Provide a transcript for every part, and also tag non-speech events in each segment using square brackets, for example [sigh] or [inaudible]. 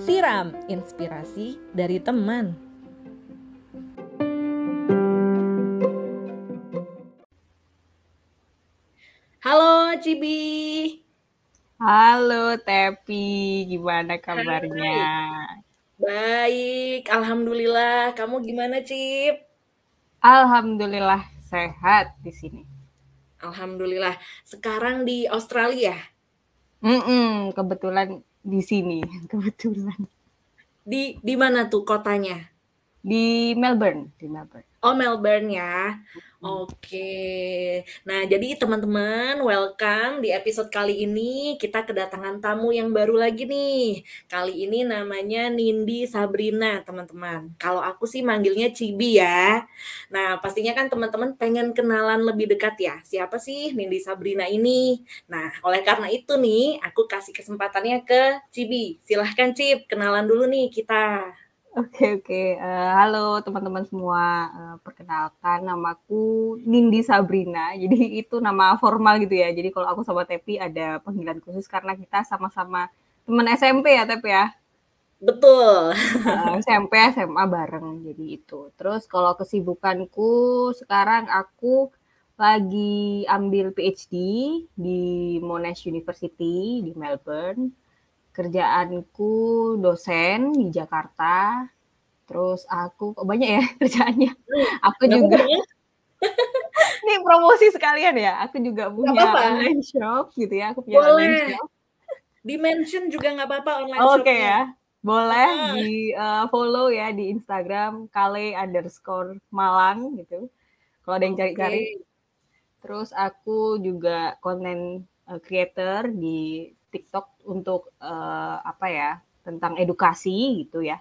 Siram inspirasi dari teman. Halo Cibi. Halo Tepi, gimana kabarnya? Baik, alhamdulillah. Kamu gimana, Cip? Alhamdulillah sehat di sini. Alhamdulillah. Sekarang di Australia. Mm-mm, kebetulan di sini, [laughs] kebetulan. Di di mana tuh kotanya? Di Melbourne, di Melbourne. Oh, Melbourne ya. Oke. Nah, jadi teman-teman, welcome di episode kali ini kita kedatangan tamu yang baru lagi nih. Kali ini namanya Nindi Sabrina, teman-teman. Kalau aku sih manggilnya Cibi ya. Nah, pastinya kan teman-teman pengen kenalan lebih dekat ya. Siapa sih Nindi Sabrina ini? Nah, oleh karena itu nih, aku kasih kesempatannya ke Cibi. Silahkan Cip, kenalan dulu nih kita. Oke oke, uh, halo teman-teman semua, uh, perkenalkan namaku Nindi Sabrina, [laughs] jadi itu nama formal gitu ya. Jadi kalau aku sama Tepi ada panggilan khusus karena kita sama-sama teman SMP ya Tepi ya? Betul. Uh, SMP, SMA bareng, jadi itu. Terus kalau kesibukanku sekarang aku lagi ambil PhD di Monash University di Melbourne kerjaanku dosen di Jakarta. Terus aku oh banyak ya [laughs] kerjaannya. Aku Nggak juga ya. [laughs] ini promosi sekalian ya. Aku juga punya apa-apa. online shop gitu ya. Aku punya online Boleh. shop. Di-mention juga nggak apa-apa online Oke shopnya. ya. Boleh Ah. di uh, follow ya di Instagram kale underscore Malang gitu. Kalau ada yang cari-cari. Oke. Terus aku juga content uh, creator di TikTok untuk uh, apa ya tentang edukasi gitu ya.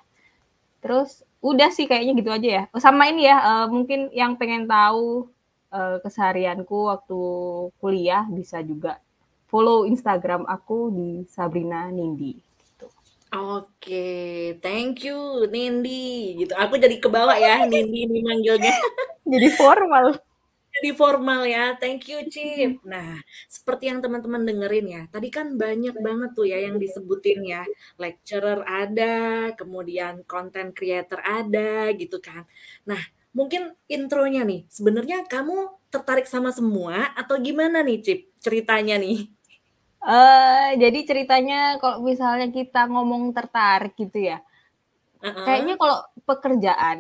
Terus udah sih kayaknya gitu aja ya. Oh, sama ini ya uh, mungkin yang pengen tahu uh, keseharianku waktu kuliah bisa juga follow Instagram aku di Sabrina Nindi. Gitu. Oke, thank you Nindi. Gitu. Aku jadi kebawa ya Nindi ini manggilnya. [laughs] Jadi formal. Jadi formal ya. Thank you Cip. Nah, seperti yang teman-teman dengerin ya. Tadi kan banyak banget tuh ya yang disebutin ya. Lecturer ada, kemudian content creator ada gitu kan. Nah, mungkin intronya nih. Sebenarnya kamu tertarik sama semua atau gimana nih Cip ceritanya nih? Eh, jadi ceritanya kalau misalnya kita ngomong tertarik gitu ya. Heeh. Kayaknya kalau pekerjaan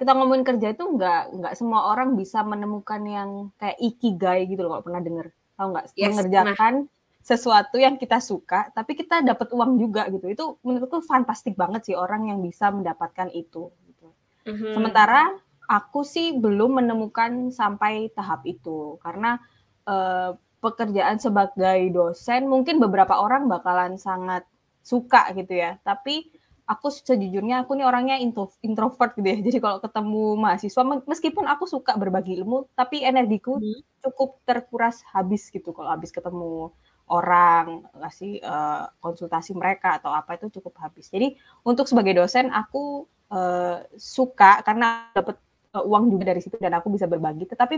kita ngomongin kerja itu nggak nggak semua orang bisa menemukan yang kayak ikigai gitu loh kalau pernah denger. Tahu nggak? Yes, mengerjakan sesuatu yang kita suka tapi kita dapat uang juga gitu. Itu menurutku fantastik banget sih orang yang bisa mendapatkan itu gitu. Mhm. sementara aku sih belum menemukan sampai tahap itu. Karena eh, pekerjaan sebagai dosen mungkin beberapa orang bakalan sangat suka gitu ya. Tapi aku sejujurnya aku nih orangnya intro, introvert gitu ya. Jadi kalau ketemu mahasiswa me- meskipun aku suka berbagi ilmu tapi energiku Mhm. cukup terkuras habis gitu. Kalau habis ketemu orang ngasih eh, konsultasi mereka atau apa itu cukup habis. Jadi untuk sebagai dosen aku eh, suka karena dapat eh, uang juga dari situ dan aku bisa berbagi. Tetapi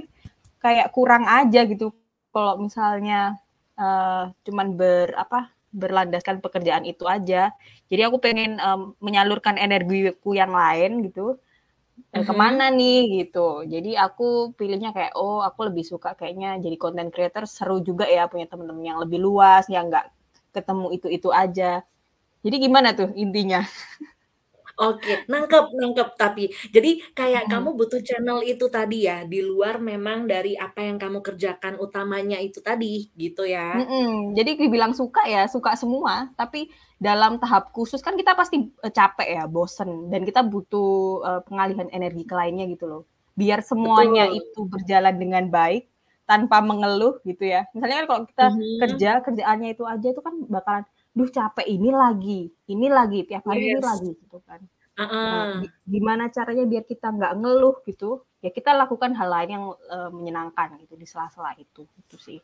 kayak kurang aja gitu. Kalau misalnya eh, cuman ber apa berlandaskan pekerjaan itu aja. Jadi aku pengen em, menyalurkan energiku yang lain gitu Mhm. ke mana nih gitu. Jadi aku pilihnya kayak oh aku lebih suka kayaknya jadi content creator. Seru juga ya punya temen-temen yang lebih luas yang nggak ketemu itu itu aja. Jadi gimana tuh intinya [laughs] Oke, nangkep, nangkep. Tapi jadi kayak Mm-mm. kamu butuh channel itu tadi ya, di luar memang dari apa yang kamu kerjakan utamanya itu tadi, gitu ya? Jadi dibilang suka ya suka semua, tapi dalam tahap khusus kan kita pasti eh, capek ya, bosen, dan kita butuh eh, pengalihan energi ke lainnya gitu loh. Biar semuanya Betul. itu berjalan dengan baik tanpa mengeluh gitu ya. Misalnya kan kalau kita Mhm. kerja kerjaannya itu aja itu kan bakalan, duh capek ini lagi, ini lagi tiap hari ini Yes. lagi gitu kan. Heeh. gi- gimana caranya biar kita nggak ngeluh gitu? Ya kita lakukan hal lain yang eh, menyenangkan gitu di sela-sela itu, itu sih.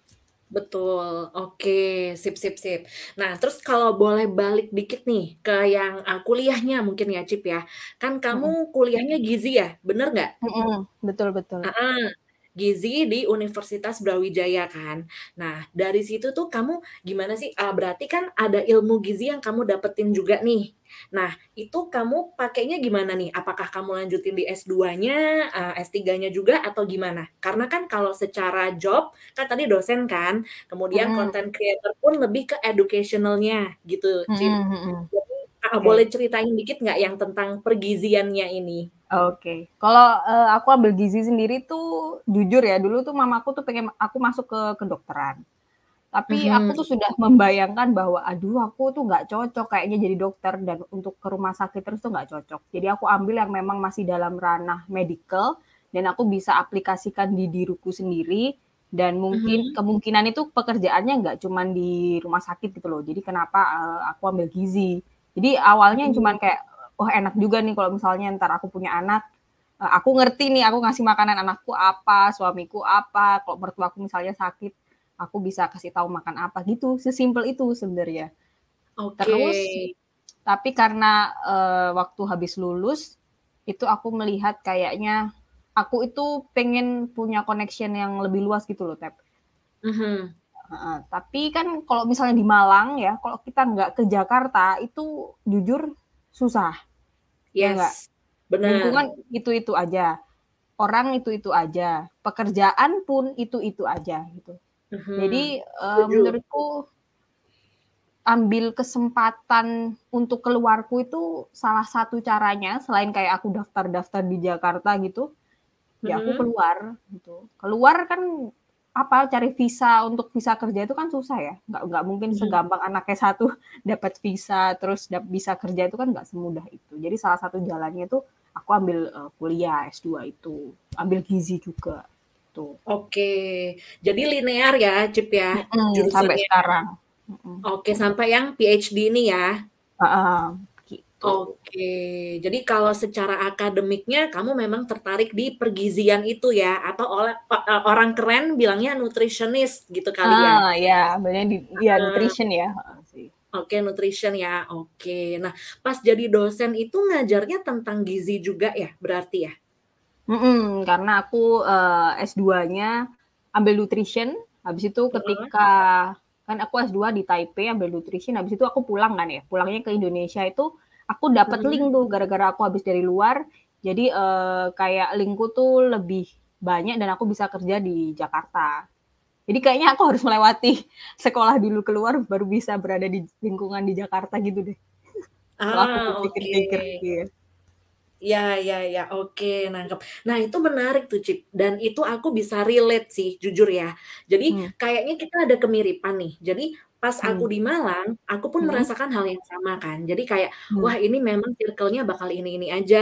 Betul. Oke, sip sip sip. Nah, terus kalau boleh balik dikit nih ke yang uh, kuliahnya mungkin ya, Cip ya. Kan kamu kuliahnya gizi ya, bener nggak? Mm-mm. Betul betul. Heeh. Gizi di Universitas Brawijaya kan. Nah, dari situ tuh kamu gimana sih, eee, berarti kan ada ilmu gizi yang kamu dapetin juga nih. Nah, itu kamu pakainya gimana nih? Apakah kamu lanjutin di S2-nya, eee, S3-nya juga atau gimana? Karena kan kalau secara job, kan tadi dosen kan, kemudian Mhm. content creator pun lebih ke educational-nya gitu, Cip. Mhm Kakak boleh Oke. ceritain dikit nggak yang tentang pergiziannya ini? Oke. Kalau, eee, aku ambil gizi sendiri tuh jujur ya, dulu tuh mamaku tuh pengen aku masuk ke kedokteran. Tapi aku Mhm. tuh sudah membayangkan bahwa, aduh aku tuh nggak cocok kayaknya jadi dokter dan untuk ke rumah sakit terus tuh nggak cocok. Jadi aku ambil yang memang masih dalam ranah medical dan aku bisa aplikasikan di diriku sendiri dan mungkin Mhm. kemungkinan itu pekerjaannya nggak cuman di rumah sakit gitu loh. Jadi kenapa, eee, aku ambil gizi. Jadi awalnya cuman kayak, wah enak juga nih kalau misalnya entar aku punya anak, eee, aku ngerti nih aku ngasih makanan anakku apa, suamiku apa, kalau mertuaku misalnya sakit, aku bisa kasih tahu makan apa gitu, sesimpel itu sebenarnya. Oke. Terus, tapi karena, eee, waktu habis lulus, itu aku melihat kayaknya aku itu pengen punya connection yang lebih luas gitu loh, Tep. Mhm. Heeh, tapi kan kalau misalnya di Malang ya, kalau kita nggak ke Jakarta itu jujur susah. Ya nggak? Yes, bener. Lingkungan itu-itu aja, orang itu-itu aja, pekerjaan pun itu-itu aja gitu. Mhm, Jadi, setuju. menurutku ambil kesempatan untuk keluarku itu salah satu caranya selain kayak aku daftar-daftar di Jakarta gitu, ya aku Mhm. keluar gitu. Keluar kan apa, cari visa untuk visa kerja itu kan susah ya, nggak nggak mungkin Mhm. segampang anak S1 [laughs] dapat visa terus dap bisa kerja itu kan nggak semudah itu. Jadi salah satu jalannya itu aku ambil, eee, kuliah S2 itu, ambil gizi juga, tuh. Oke, jadi linear ya, Cip, ya, Mhm, sampai sekarang. Oke, sampai yang PhD ini ya? Heeh, gitu. Oke, jadi kalau secara akademiknya kamu memang tertarik di pergizian itu ya? Atau oleh eee, orang keren bilangnya nutritionist gitu kali ya? Ah, iya, benernya di Heeh. nutrition ya. Oke, nutrition ya, oke. Nah, pas jadi dosen itu ngajarnya tentang gizi juga ya, berarti ya? Mhm, karena aku, eee, S2-nya ambil nutrition, habis itu ketika kan aku S2 di Taipei ambil nutrition, habis itu aku pulang kan ya, pulangnya ke Indonesia itu aku dapet Mhm. link tuh gara-gara aku habis dari luar, jadi, eee, kayak link-ku tuh lebih banyak dan aku bisa kerja di Jakarta. Jadi kayaknya aku harus melewati [laughs] sekolah dulu keluar baru bisa berada di lingkungan di Jakarta gitu deh. [laughs] Ah, oke. iya. Ya ya ya, oke, nangkep. Nah, itu menarik tuh, Cip, dan itu aku bisa relate sih, jujur ya. Jadi Mmm. kayaknya kita ada kemiripan nih. Jadi pas aku Mmm. di Malang, aku pun Mhm. merasakan hal yang sama kan. Jadi kayak, Mmm. wah ini memang circle-nya bakal ini-ini aja,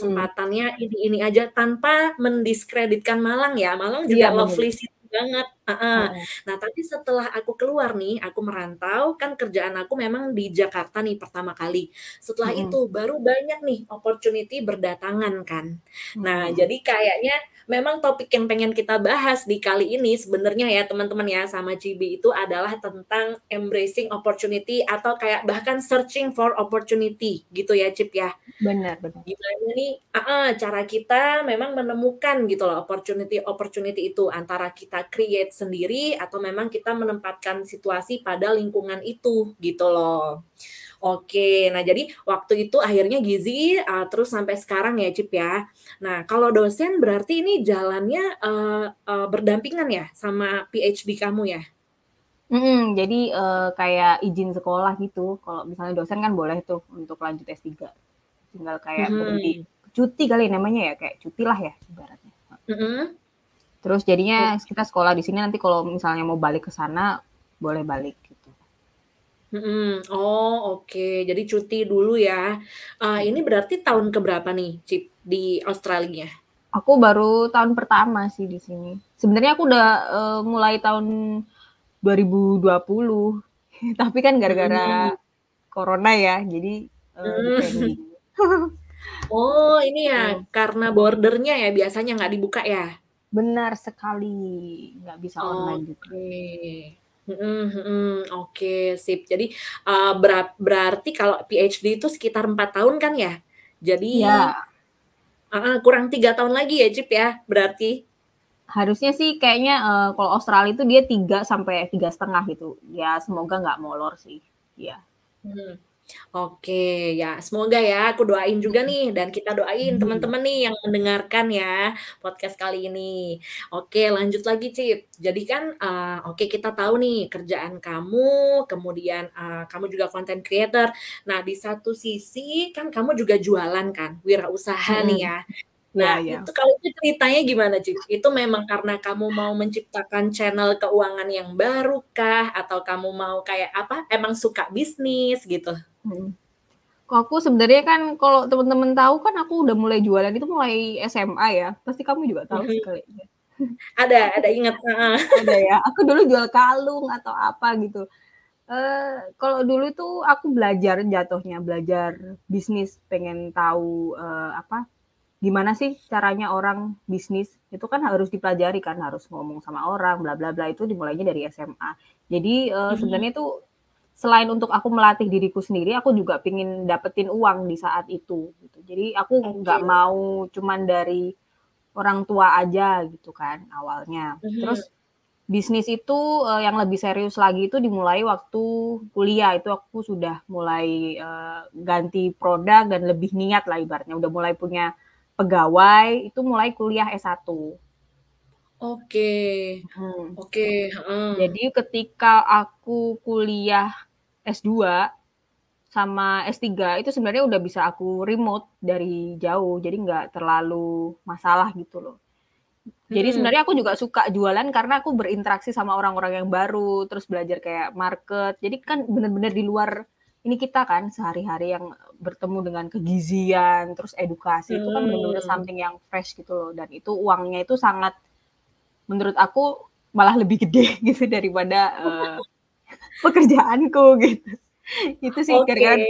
Mhm. kesempatannya ini-ini aja, tanpa mendiskreditkan Malang ya, Malang juga Iya, bener. lovely city banget, heeh. Nah, tapi setelah aku keluar nih, aku merantau, kan kerjaan aku memang di Jakarta nih pertama kali. Setelah Mhm. itu baru banyak nih opportunity berdatangan kan. Nah, Mhm. jadi kayaknya memang topik yang pengen kita bahas di kali ini sebenarnya ya teman-teman ya, sama Cibi itu adalah tentang embracing opportunity atau kayak bahkan searching for opportunity gitu ya, Cip, ya. Bener bener. Gimana nih heeh, cara kita memang menemukan gitu loh opportunity-opportunity itu, antara kita create sendiri atau memang kita menempatkan situasi pada lingkungan itu, gitu loh. Oke, nah jadi waktu itu akhirnya gizi, eee, terus sampai sekarang ya, Cip, ya. Nah, kalau dosen berarti ini jalannya, eee eee, berdampingan ya sama PhD kamu ya? Mhm, jadi, eee, kayak izin sekolah gitu, kalau misalnya dosen kan boleh tuh untuk lanjut S3. Tinggal kayak berhenti Mhm. cuti kali namanya ya, kayak cuti lah ya ibaratnya, heeh. Terus jadinya Oke. kita sekolah di sini nanti kalau misalnya mau balik ke sana, boleh balik gitu. Mhm, oh oke, jadi cuti dulu ya. Eee, ini berarti tahun ke berapa nih, Cip, di Australia? Aku baru tahun pertama sih di sini. Sebenarnya aku udah, eee, mulai tahun 2020, [laughs] tapi kan gara-gara Mhm. corona ya, jadi, Mmm. di-pending. [laughs] Oh, ini ya, Gitu. karena border-nya ya biasanya nggak dibuka ya? Benar sekali, nggak bisa online juga. Mhm mhm, oke sip. Jadi, eee, berat berarti kalau PhD itu sekitar 4 tahun kan ya? Jadi Iya. heeh, kurang 3 tahun lagi ya, Cip, ya, berarti? Harusnya sih kayaknya uh, kalau Australia itu dia tiga sampai tiga setengah gitu. Ya semoga nggak molor sih. Ya. Hmm. Oke, ya semoga ya aku doain juga nih dan kita doain teman-teman nih yang mendengarkan ya podcast kali ini. Oke, lanjut lagi Cip. Jadi kan uh, oke kita tahu nih kerjaan kamu, kemudian uh, kamu juga content creator. Nah, di satu sisi kan kamu juga jualan kan, wirausaha hmm. nih ya. Nah, ya, ya. itu kalau itu ceritanya gimana, Cip? Itu memang karena kamu mau menciptakan channel keuangan yang baru kah? Atau kamu mau kayak apa? Emang suka bisnis gitu? Hmm. Kok aku sebenarnya kan kalau teman-teman tahu kan aku udah mulai jualan itu mulai SMA ya. Pasti kamu juga tahu hmm. sekali. Ada, ada ingat. ada ya. Aku dulu jual kalung atau apa gitu. Uh, kalau dulu tuh aku belajar jatuhnya belajar bisnis pengen tahu uh, apa gimana sih caranya orang bisnis itu kan harus dipelajari kan harus ngomong sama orang bla bla bla itu dimulainya dari SMA jadi uh, hmm. sebenarnya itu selain untuk aku melatih diriku sendiri aku juga pingin dapetin uang di saat itu gitu. jadi aku nggak okay. mau cuman dari orang tua aja gitu kan awalnya hmm. terus bisnis itu uh, yang lebih serius lagi itu dimulai waktu kuliah itu aku sudah mulai uh, ganti produk dan lebih niat lah ibaratnya udah mulai punya pegawai itu mulai kuliah S1. Oke. Hmm. Oke, hmm. Jadi ketika aku kuliah S2 sama S3 itu sebenarnya udah bisa aku remote dari jauh. Jadi nggak terlalu masalah gitu loh. Jadi hmm. sebenarnya aku juga suka jualan karena aku berinteraksi sama orang-orang yang baru, terus belajar kayak market. Jadi kan bener-bener di luar ini kita kan sehari-hari yang bertemu dengan kegizian, terus edukasi hmm. itu kan benar-benar hmm. something yang fresh gitu loh. Dan itu uangnya itu sangat, menurut aku malah lebih gede [laughs] gitu daripada uh, pekerjaanku gitu. Itu sih okay. karena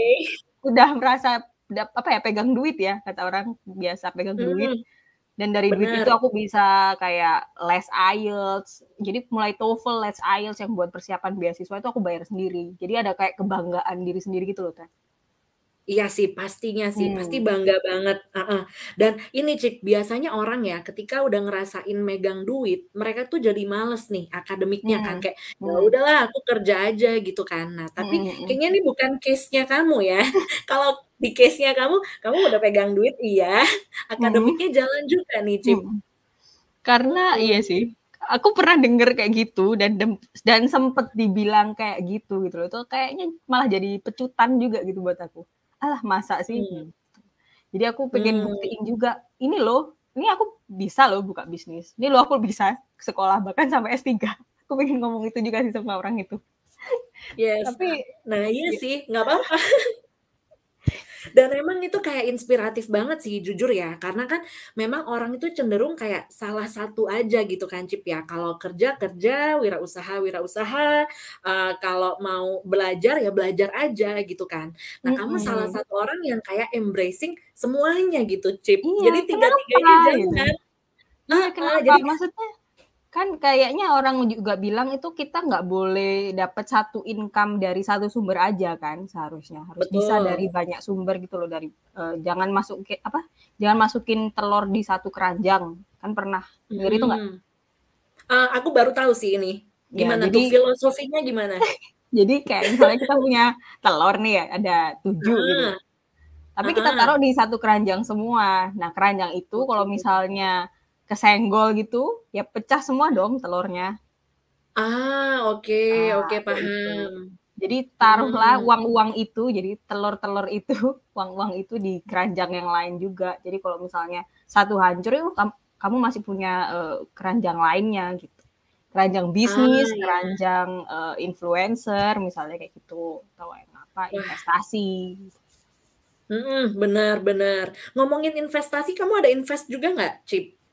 udah merasa apa ya pegang duit ya kata orang biasa pegang hmm. Dan dari Bener. duit itu aku bisa kayak les IELTS. Jadi mulai TOEFL, les IELTS yang buat persiapan beasiswa itu aku bayar sendiri. Jadi ada kayak kebanggaan diri sendiri gitu loh, Teh. Iya sih, pastinya sih, hmm. pasti bangga banget, uh-uh. Dan ini Cik, biasanya orang ya ketika udah ngerasain megang duit, mereka tuh jadi males nih akademiknya kan, kayak, "Ya udahlah aku kerja aja," gitu kan. Nah, tapi kayaknya ini bukan case-nya kamu ya. [laughs] Kalau di case-nya kamu, kamu udah pegang duit iya, akademiknya jalan juga nih, Cik. Karena iya sih, aku pernah denger kayak gitu dan dan sempet dibilang kayak gitu gitu loh, itu kayaknya malah jadi pecutan juga gitu buat aku alah masa sih? Hmm. jadi aku pengen hmm. buktiin juga ini loh ini aku bisa loh buka bisnis. Ini loh aku bisa sekolah bahkan sampai S3 aku pengen ngomong itu juga sih sama orang itu. Yes. Tapi nah iya. sih nggak apa-apa dan emang itu kayak inspiratif banget sih jujur ya, karena kan memang orang itu cenderung kayak salah satu aja gitu kan Cip ya, kalau kerja kerja, wirausaha wirausaha, uh, kalau mau belajar ya belajar aja gitu kan. Nah mm -hmm. kamu salah satu orang yang kayak embracing semuanya gitu Cip, iya, jadi tiga-tiganya jangan. Iya, kenapa? Jadi maksudnya kan kayaknya orang juga bilang itu kita nggak boleh dapat satu income dari satu sumber aja kan seharusnya. Harus Betul. bisa dari banyak sumber gitu loh dari uh, jangan masuk apa jangan masukin telur di satu keranjang. Kan pernah dengar hmm. itu nggak? Uh, aku baru tahu sih ini. Ya, gimana ya, jadi, tuh? Filosofinya gimana? [laughs] jadi kayak misalnya kita punya telur nih ya ada tujuh uh, gitu. Tapi uh, kita taruh di satu keranjang semua. Nah keranjang itu kalau misalnya kesenggol gitu, ya pecah semua dong telurnya. Ah, oke, okay, ah, oke okay, paham. Gitu. Jadi taruhlah hmm. uang-uang itu, jadi telur-telur itu, [laughs] uang-uang itu di keranjang yang lain juga. Jadi kalau misalnya satu hancur, ya kamu masih punya uh, keranjang lainnya gitu. Keranjang bisnis, ah, iya. keranjang uh, influencer, misalnya kayak gitu, atau apa investasi. Hmm, benar benar. Ngomongin investasi, kamu ada invest juga nggak, Cip?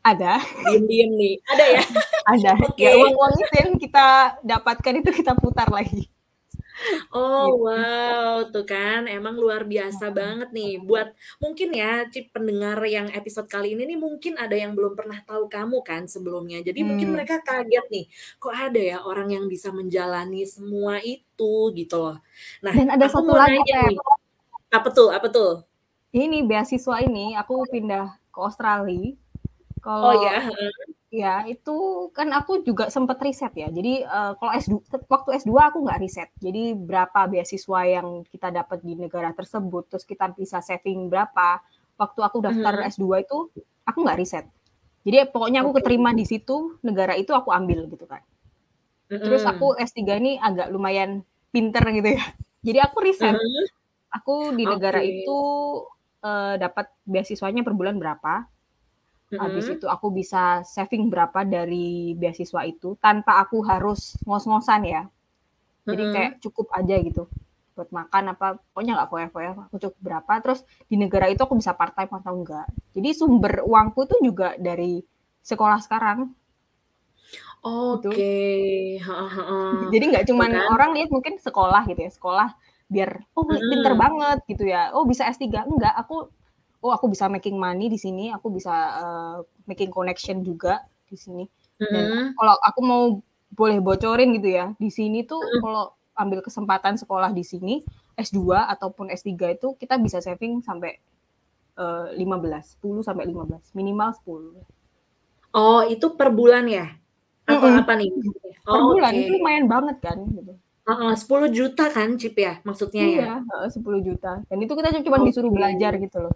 Ada. Diem-diem nih. Ada ya? [laughs] Ada. [laughs] Okay. Ya, uang-uang itu yang kita dapatkan itu kita putar lagi. Oh gitu. wow, tuh kan emang luar biasa banget nih. Buat mungkin ya cip pendengar yang episode kali ini nih mungkin ada yang belum pernah tahu kamu kan sebelumnya. Jadi hmm. mungkin mereka kaget nih, kok ada ya orang yang bisa menjalani semua itu gitu loh. Nah, dan ada satu lagi nih. Apa tuh? Apa tuh? Ini beasiswa ini aku pindah ke Australia kalau oh ya. Ya, itu kan aku juga sempat riset ya. Jadi uh, kalau S2 waktu S2 aku nggak riset. Jadi berapa beasiswa yang kita dapat di negara tersebut, terus kita bisa saving berapa. Waktu aku daftar mm -hmm. S2 itu aku nggak riset. Jadi pokoknya aku keterima di situ, negara itu aku ambil gitu kan. Mm -hmm. Terus aku S3 ini agak lumayan pinter gitu ya. [laughs] Jadi aku riset. Mm -hmm. Aku di negara okay. itu uh, dapat beasiswanya per bulan berapa Mm-hmm. Habis itu aku bisa saving berapa dari beasiswa itu tanpa aku harus ngos-ngosan ya. Jadi mm-hmm. kayak cukup aja gitu buat makan apa pokoknya nggak foya-foya aku cukup berapa terus di negara itu aku bisa part time atau enggak jadi sumber uangku itu juga dari sekolah sekarang oke okay. jadi nggak cuma kan? orang lihat mungkin sekolah gitu ya sekolah biar oh hmm. pinter banget gitu ya oh bisa S3 enggak aku oh aku bisa making money di sini, aku bisa uh, making connection juga di sini. Dan mm-hmm. kalau aku mau boleh bocorin gitu ya, di sini tuh mm-hmm. kalau ambil kesempatan sekolah di sini S2 ataupun S3 itu kita bisa saving sampai uh, 15, 10 sampai 15, minimal 10. Oh, itu per bulan ya? Atau mm -hmm. apa nih? Oh, per bulan okay. itu lumayan banget kan gitu. Uh, 10 juta kan chip ya maksudnya iya, ya? Iya, 10 juta. Dan itu kita cuma okay. disuruh belajar gitu loh.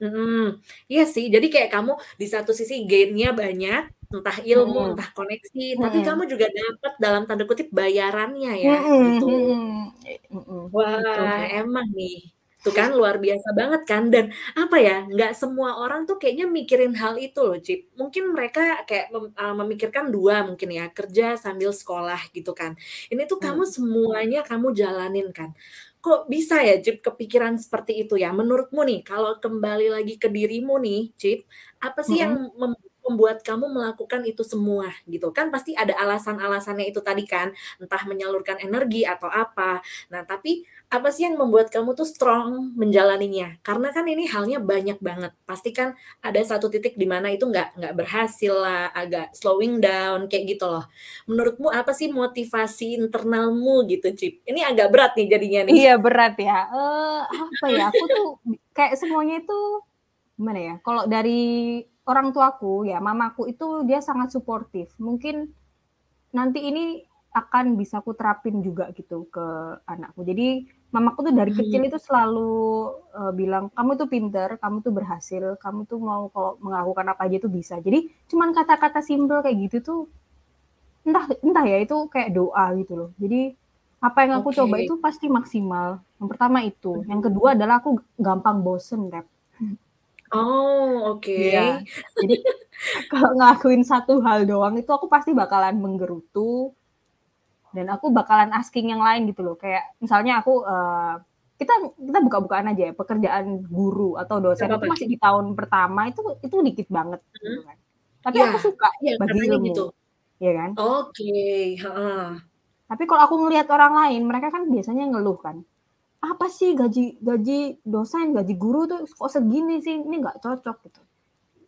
Hmm, iya sih. Jadi kayak kamu di satu sisi gain-nya banyak, entah ilmu, hmm. entah koneksi, hmm. tapi kamu juga dapat dalam tanda kutip bayarannya ya, hmm. gitu. Hmm. Wah, emang nih. Tuh kan luar biasa banget kan dan apa ya nggak semua orang tuh kayaknya mikirin hal itu loh Cip mungkin mereka kayak mem, uh, memikirkan dua mungkin ya kerja sambil sekolah gitu kan ini tuh hmm. kamu semuanya kamu jalanin kan kok bisa ya Cip kepikiran seperti itu ya? Menurutmu nih, kalau kembali lagi ke dirimu nih, Cip, apa sih yang membuat kamu melakukan itu semua gitu? Kan pasti ada alasan-alasannya itu tadi kan, entah menyalurkan energi atau apa. Nah, tapi apa sih yang membuat kamu tuh strong menjalaninya? Karena kan ini halnya banyak banget. Pasti kan ada satu titik di mana itu nggak nggak berhasil lah, agak slowing down kayak gitu loh. Menurutmu apa sih motivasi internalmu gitu, Cip? Ini agak berat nih jadinya nih. Iya berat ya. Uh, apa ya? Aku tuh kayak semuanya itu gimana ya? Kalau dari orang tuaku ya, mamaku itu dia sangat suportif. Mungkin nanti ini akan bisa aku terapin juga gitu ke anakku. Jadi mamaku tuh dari kecil hmm. itu selalu uh, bilang kamu tuh pinter, kamu tuh berhasil, kamu tuh mau kalau melakukan apa aja tuh bisa. Jadi cuman kata-kata simpel kayak gitu tuh entah entah ya itu kayak doa gitu loh. Jadi apa yang aku okay. coba itu pasti maksimal. Yang pertama itu, hmm. yang kedua adalah aku gampang bosen rap. Oh, oke. Okay. Ya, jadi [laughs] kalau ngelakuin satu hal doang itu aku pasti bakalan menggerutu, dan aku bakalan asking yang lain gitu loh kayak misalnya aku uh, kita kita buka-bukaan aja ya pekerjaan guru atau dosen itu masih di tahun pertama itu itu dikit banget hmm. gitu kan tapi ya, aku suka ya, bagi ilmu gitu. ya kan oke okay. tapi kalau aku ngelihat orang lain mereka kan biasanya ngeluh kan apa sih gaji gaji dosen gaji guru tuh kok segini sih ini nggak cocok gitu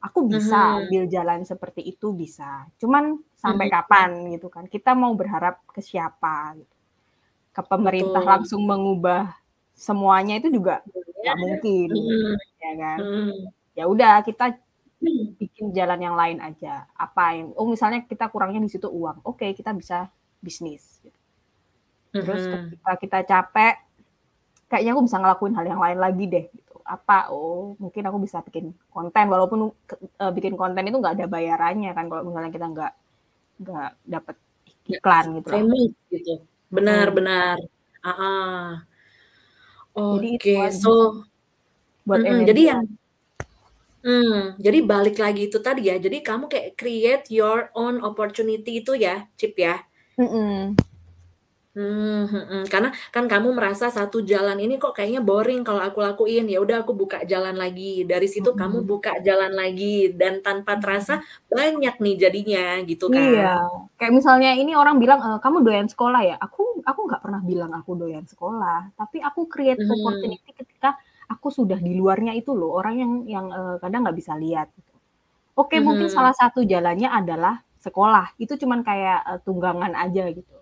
aku bisa uh-huh. ambil jalan seperti itu bisa. Cuman sampai uh-huh. kapan gitu kan? Kita mau berharap ke siapa gitu. Ke pemerintah Betul. langsung mengubah semuanya itu juga nggak mungkin, uh-huh. ya kan? Uh-huh. Ya udah kita bikin jalan yang lain aja. Apa yang oh misalnya kita kurangnya di situ uang. Oke, okay, kita bisa bisnis gitu. Terus ketika kita capek kayaknya aku bisa ngelakuin hal yang lain lagi deh gitu apa oh mungkin aku bisa bikin konten walaupun uh, bikin konten itu nggak ada bayarannya kan kalau misalnya kita nggak nggak dapat iklan gitu famous gitu benar hmm. benar ah oke okay. so buat mm, jadi yang Hmm, jadi balik lagi itu tadi ya. Jadi kamu kayak create your own opportunity itu ya, Chip ya. Mm -mm. Hmm, hmm, karena kan kamu merasa satu jalan ini kok kayaknya boring kalau aku lakuin, ya udah aku buka jalan lagi. Dari situ kamu buka jalan lagi dan tanpa terasa banyak nih jadinya gitu kan. Iya, kayak misalnya ini orang bilang, e, "Kamu doyan sekolah ya?" Aku aku nggak pernah bilang aku doyan sekolah, tapi aku create hmm. opportunity ketika aku sudah di luarnya itu loh, orang yang yang, uh, kadang nggak bisa lihat gitu. Oke, mungkin salah satu jalannya adalah sekolah, itu cuman kayak, uh, tunggangan aja gitu.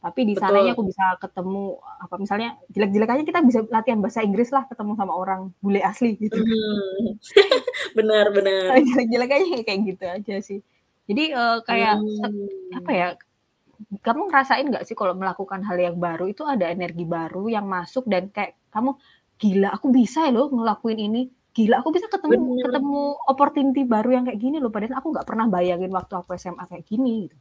Tapi di sananya aku bisa ketemu apa misalnya jelek-jelek aja kita bisa latihan bahasa Inggris lah ketemu sama orang bule asli gitu. Hmm. [laughs] benar benar. Jelek-jelek aja kayak gitu aja sih. Jadi uh, kayak Hmm. apa ya? Kamu ngerasain nggak sih kalau melakukan hal yang baru itu ada energi baru yang masuk dan kayak kamu gila aku bisa ya loh ngelakuin ini gila aku bisa ketemu Bener. ketemu opportunity baru yang kayak gini loh padahal aku nggak pernah bayangin waktu aku SMA kayak gini gitu.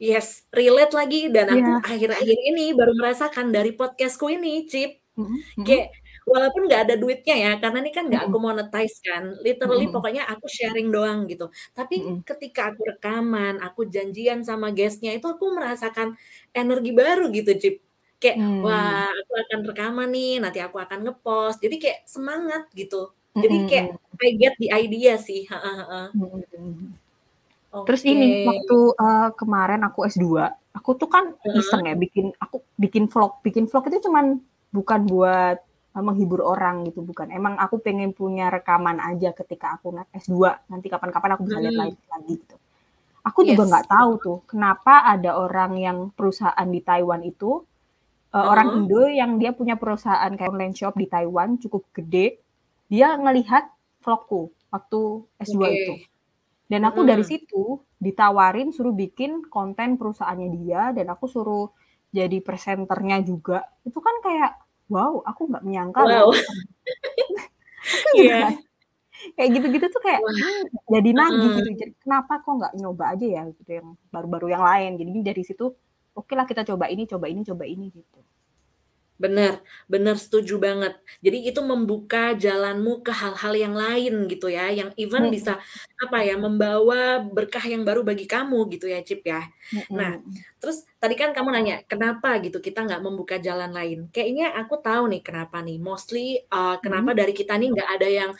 Yes, relate lagi dan aku Iya. akhir-akhir ini baru merasakan dari podcast-ku ini, Cip. Mhm mhm. Kayak walaupun nggak ada duitnya ya, karena ini kan nggak Mhm. aku monetize kan, literally Mhm. pokoknya aku sharing doang gitu. Tapi Mhm. ketika aku rekaman, aku janjian sama guest-nya itu aku merasakan energi baru gitu, Cip. Kayak, Mmm. wah aku akan rekaman nih, nanti aku akan nge-post. Jadi kayak semangat gitu. Jadi kayak Mhm. I get the idea sih, heeh Terus ini waktu, eee, kemarin aku S2, aku tuh kan Heeh. iseng ya bikin aku bikin vlog. Bikin vlog itu cuman bukan buat, eee, menghibur orang gitu, bukan. Emang aku pengen punya rekaman aja ketika aku naik S2, nanti kapan-kapan aku bisa lihat Mhm. lagi lagi gitu. Aku juga Yes. nggak tahu tuh kenapa ada orang yang perusahaan di Taiwan itu, eee, orang. Indo yang dia punya perusahaan kayak online shop di Taiwan cukup gede, dia ngelihat vlogku waktu S2 itu. Dan aku dari Mhm. situ ditawarin suruh bikin konten perusahaannya dia dan aku suruh jadi presenternya juga. Itu kan kayak, wow, aku nggak menyangka Wow. loh [laughs] aku itu juga Iya. kan kayak gitu-gitu tuh kayak, Wah. mmm, jadi nagih Heeh. gitu. Jadi kenapa kok nggak nyoba aja ya gitu yang baru-baru yang lain. Jadinya dari situ, oke lah kita coba ini coba ini coba ini gitu. Bener bener, setuju banget. Jadi itu membuka jalanmu ke hal-hal yang lain gitu ya, yang even Mhm. bisa, apa ya, membawa berkah yang baru bagi kamu gitu ya, Cip, ya. Nah, Mhm. terus tadi kan kamu nanya, kenapa gitu kita nggak membuka jalan lain? Kayaknya aku tahu nih kenapa nih, mostly, eee, kenapa Mhm. dari kita nih nggak ada yang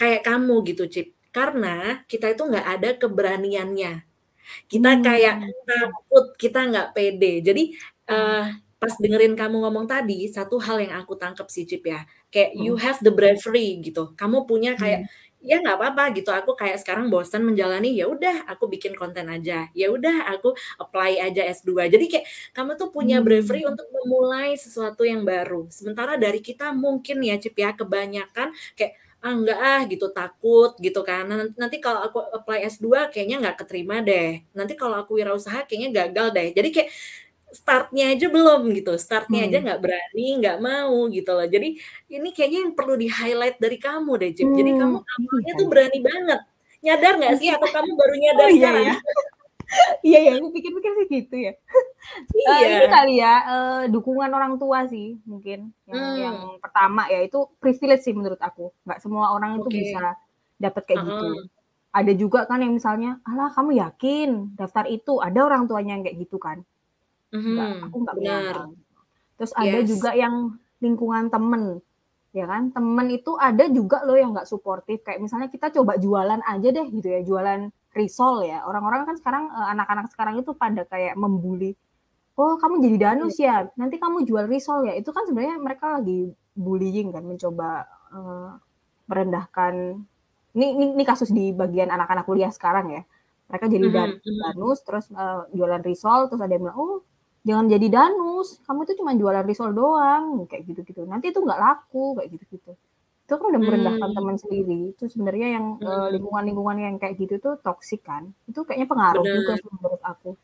kayak kamu gitu, Cip. Karena kita itu nggak ada keberaniannya. Kita kayak Mmm. takut, kita nggak pede. Jadi, Mmm. Pas dengerin kamu ngomong tadi, satu hal yang aku tangkep sih, Cip, ya, kayak you Mhm. have the bravery gitu. Kamu punya kayak, Mmm. ya nggak apa-apa gitu, aku kayak sekarang bosan menjalani, ya udah aku bikin konten aja, ya udah aku apply aja S2. Jadi kayak kamu tuh punya bravery Mmm. untuk memulai sesuatu yang baru. Sementara dari kita mungkin ya, Cip, ya, kebanyakan kayak, "Ah, enggak ah," gitu, takut gitu kan, "nan nanti kalau aku apply S2 kayaknya nggak keterima deh, nanti kalau aku wirausaha kayaknya gagal deh." Jadi kayak start-nya aja belum gitu, start-nya aja Mmm. nggak berani, nggak mau gitu loh. Jadi ini kayaknya yang perlu di-highlight dari kamu deh, Cip. Jadi kamu awalnya iya tuh berani banget. Nyadar nggak sih Mungkin atau kamu baru oh nyadar iya sekarang? ya. Iya [laughs] ya, aku pikir-pikir sih gitu ya. [laughs] Eee, ini Iya. kali ya, eee, dukungan orang tua sih mungkin yang yang Mmm. pertama ya, itu privilege sih menurut aku. Nggak semua orang itu Oke. bisa dapet kayak gitu. Heeh. Ada juga kan yang misalnya, "Alah kamu yakin daftar itu?" Ada orang tuanya yang kayak gitu kan. Nggak Mhm, aku nggak menyangka gitu. Terus ada Yes. juga yang lingkungan temen, ya kan. Temen itu ada juga loh yang nggak suportif, kayak misalnya kita coba jualan aja deh gitu ya, jualan risol ya. Orang-orang kan sekarang, eee, anak-anak sekarang itu pada kayak membuli, "Oh kamu jadi danus Iya. ya? Nanti kamu jual risol ya?" Itu kan sebenarnya mereka lagi bullying kan, mencoba, eee, merendahkan ini ini ini kasus di bagian anak-anak kuliah sekarang ya. Mereka jadi Mhm mhm. danus terus, eee, jualan risol, terus ada yang bilang, "Oh jangan jadi danus, kamu itu cuma jualan risol doang," kayak gitu-gitu. "Nanti itu nggak laku," kayak gitu-gitu. Itu kan udah merendahkan Mmm. teman sendiri. Itu sebenarnya yang, eee, Mhm. lingkungan-lingkungan yang kayak gitu tuh toxic kan. Itu kayaknya pengaruh juga Bener. sih menurut aku.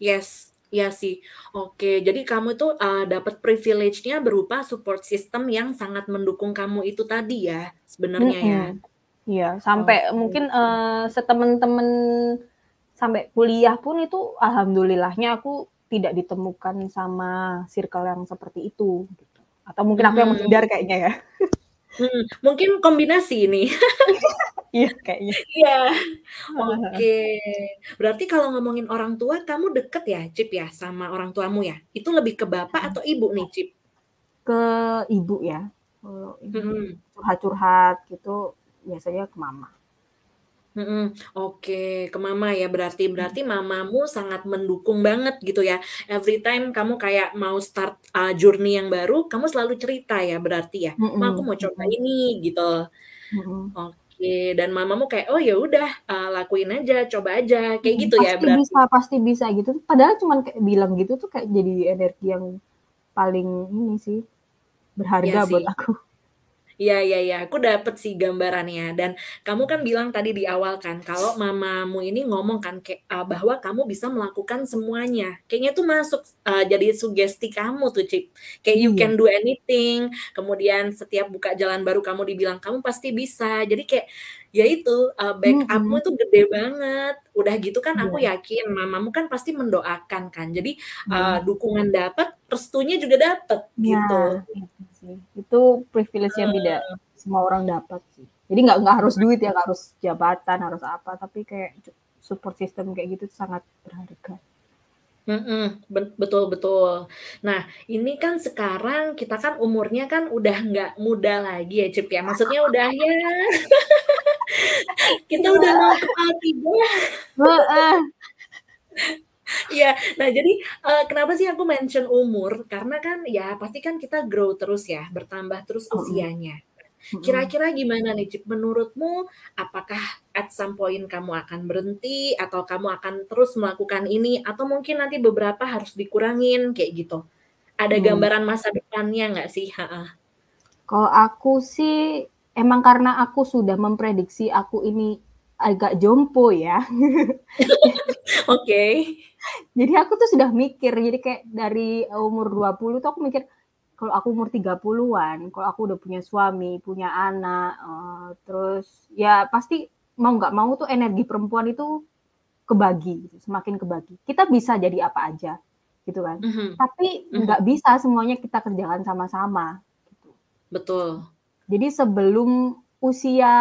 Yes, iya sih. Oke, jadi kamu tuh, eee, dapet privilege-nya berupa support system yang sangat mendukung kamu itu tadi ya, sebenarnya ya? Mhm. Iya, sampai Oke. mungkin, eee, setemen-temen sampai kuliah pun itu alhamdulillahnya aku tidak ditemukan sama circle yang seperti itu, gitu. Atau mungkin aku yang Mhm. menghindar kayaknya ya. Mhm, mungkin kombinasi nih. [laughs] Iya, kayaknya. Iya. Oke. Berarti kalau ngomongin orang tua, kamu deket ya, Cip, ya, sama orang tuamu ya? Itu lebih ke bapak Mhm. atau ibu nih, Cip? Ke ibu ya. Kalau ini Mhm. curhat-curhat gitu biasanya ke mama. Mhm, oke, ke mama ya berarti. Mhm. Berarti mamamu sangat mendukung banget gitu ya. Every time kamu kayak mau start, eee, journey yang baru, kamu selalu cerita ya berarti ya? "Ma, aku Mhm mau coba mhm. ini," gitu. Mhm. Oke, dan mamamu kayak, "Oh ya udah, eee, lakuin aja, coba aja," kayak Mhm, gitu ya pasti berarti? bisa pasti bisa gitu. Padahal cuman kayak bilang gitu tuh kayak jadi energi yang paling ini sih, Iya berharga buat sih. aku. Iya iya iya, aku dapet sih gambarannya dan kamu kan bilang tadi di awal kan kalau mamamu ini ngomong kan kayak, eee, bahwa kamu bisa melakukan semuanya. Kayaknya tuh masuk, eee, jadi sugesti kamu tuh, Cip. Kayak you can Iya. do anything, kemudian setiap buka jalan baru kamu dibilang, "Kamu pasti bisa." Jadi kayak, ya itu, eee, backup-mu itu gede banget. Udah gitu kan aku Iya. yakin mamamu kan pasti mendoakan kan. Jadi, Iya. dukungan dapet, restunya juga dapet, gitu. Itu sih. Itu privilege yang tidak semua orang dapat sih. Jadi nggak nggak harus duit ya, nggak harus jabatan, harus apa, tapi kayak support system kayak gitu sangat berharga. Bet betul betul. Nah, ini kan sekarang kita kan umurnya kan udah nggak muda lagi ya, Cip, ya. Maksudnya udah ya [laughs] kita Iya. udah mau kepala 3. Iya. Nah jadi, eee, kenapa sih aku mention umur, karena kan ya pasti kan kita grow terus ya, bertambah terus Mhm. usianya. Mhm. Kira-kira gimana nih, Cip, menurutmu apakah at some point kamu akan berhenti atau kamu akan terus melakukan ini atau mungkin nanti beberapa harus dikurangin kayak gitu? Ada Mmm. gambaran masa depannya nggak sih? Heeh. Kalau aku sih emang karena aku sudah memprediksi aku ini agak jompo ya. [laughs] Oke. Jadi aku tuh sudah mikir, jadi kayak dari umur 20 tuh aku mikir, kalau aku umur 30-an, kalau aku udah punya suami, punya anak, eee, terus ya pasti mau nggak mau tuh energi perempuan itu kebagi gitu, semakin kebagi. Kita bisa jadi apa aja, gitu kan. Mhm. Tapi Mhm. nggak bisa semuanya kita kerjakan sama-sama, gitu. Betul. Jadi sebelum usia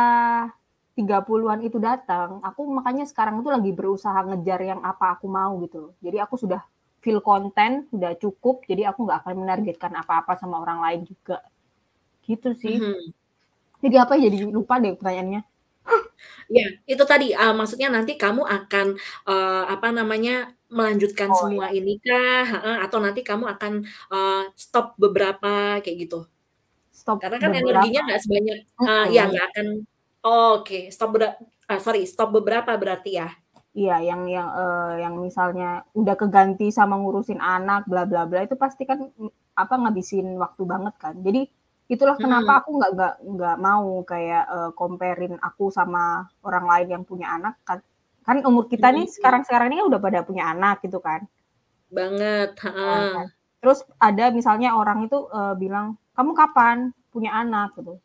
30-an itu datang, aku makanya sekarang tuh lagi berusaha ngejar yang apa aku mau gitu loh. Jadi aku sudah feel content, sudah cukup, jadi aku nggak akan menargetkan apa-apa sama orang lain juga. Gitu sih. Mhm. Jadi apa ya, jadi lupa deh pertanyaannya. Iya, [laughs] itu tadi, eee, maksudnya nanti kamu akan, eee, apa namanya, melanjutkan Oh, semua iya. ini kah? Atau nanti kamu akan, eee, stop beberapa, kayak gitu? Stop Karena kan energinya beberapa. nggak sebanyak eee, iya Mhm. nggak akan oke, stop bera eee, sorry, stop beberapa berarti ya? Iya, yang yang, eee, yang misalnya udah keganti sama ngurusin anak bla bla bla, itu pasti kan, apa, ngabisin waktu banget kan. Jadi itulah kenapa aku nggak nggak nggak mau kayak, eee, compare-in aku sama orang lain yang punya anak kan. Kan umur kita nih Mhm. sekarang-sekarang ini udah pada punya anak gitu kan. Banget, Heeh, kan. heeh. Terus ada misalnya orang itu, eee, bilang, "Kamu kapan punya anak?" Gitu.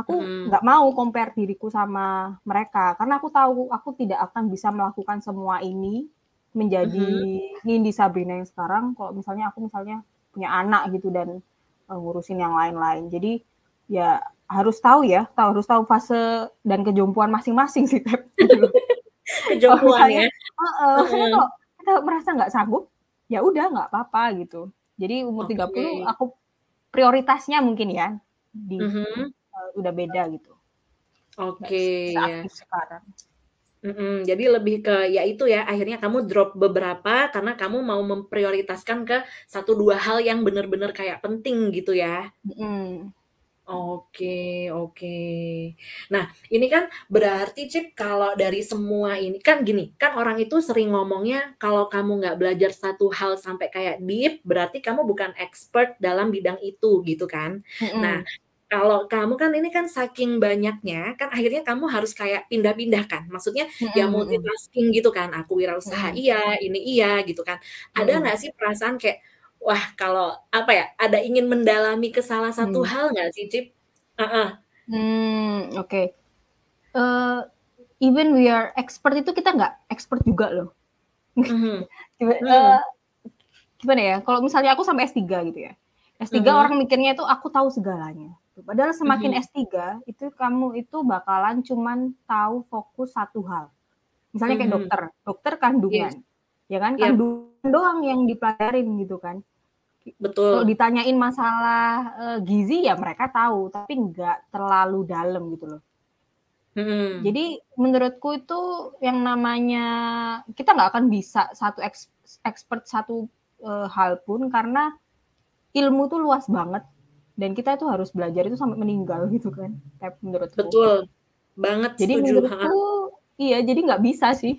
Aku nggak mau compare diriku sama mereka, karena aku tahu aku tidak akan bisa melakukan semua ini menjadi Mhm. Nindi Sabrina yang sekarang kalau misalnya aku misalnya punya anak gitu dan, eee, ngurusin yang lain-lain. Jadi ya harus tahu ya, tahu harus tahu fase dan kejompoan masing-masing sih, Tep. [laughs] Kalau Kejompoan misalnya ya? heeh, maksudnya Heeh. kalau kita merasa nggak sanggup, ya udah nggak apa-apa gitu. Jadi umur 30 Oke. aku prioritasnya mungkin ya, di Mhm. eee, udah beda gitu. Oke, ya. seaktif sekarang. Mhm, jadi lebih ke ya itu ya, akhirnya kamu drop beberapa karena kamu mau memprioritaskan ke 1, 2 hal yang bener-bener kayak penting gitu ya? Mhm. Oke oke. Nah, ini kan berarti, Cip, kalau dari semua ini kan gini, kan orang itu sering ngomongnya kalau kamu nggak belajar 1 hal sampai kayak deep, berarti kamu bukan expert dalam bidang itu, gitu kan. Nah, Mhm. Kalau kamu kan ini kan saking banyaknya, kan akhirnya kamu harus kayak pindah-pindah kan, maksudnya ya Mhm mhm. multitasking gitu kan, aku wirausaha Mhm. iya, ini iya, gitu kan. Ada nggak sih perasaan kayak, wah kalau apa ya, ada ingin mendalami ke salah satu Mmm. hal nggak sih, Cip? Heeh. Mmm, oke. Eee, even we are expert itu kita nggak expert juga loh. [laughs] Mhm. eee, gimana ya, kalau misalnya aku sampai S3 gitu ya, S3 Mhm. orang mikirnya itu aku tahu segalanya. Padahal semakin Mhm. S3 itu kamu itu bakalan cuman tahu fokus 1 hal. Misalnya kayak Mhm. dokter, dokter Yes. kandungan, ya kan, Yap. kandungan doang yang dipelajarin gitu kan. Kalau Betul. ditanyain masalah, eee, gizi ya mereka tahu, tapi nggak terlalu dalam gitu loh. Mhm. Jadi menurutku itu yang namanya kita nggak akan bisa satu eks expert satu, eee, hal pun karena ilmu tuh luas banget dan kita itu harus belajar itu sampai meninggal [laughs] gitu kan, Tep, menurutku. Betul. Banget Jadi setuju, menurutku iya, jadi nggak bisa sih.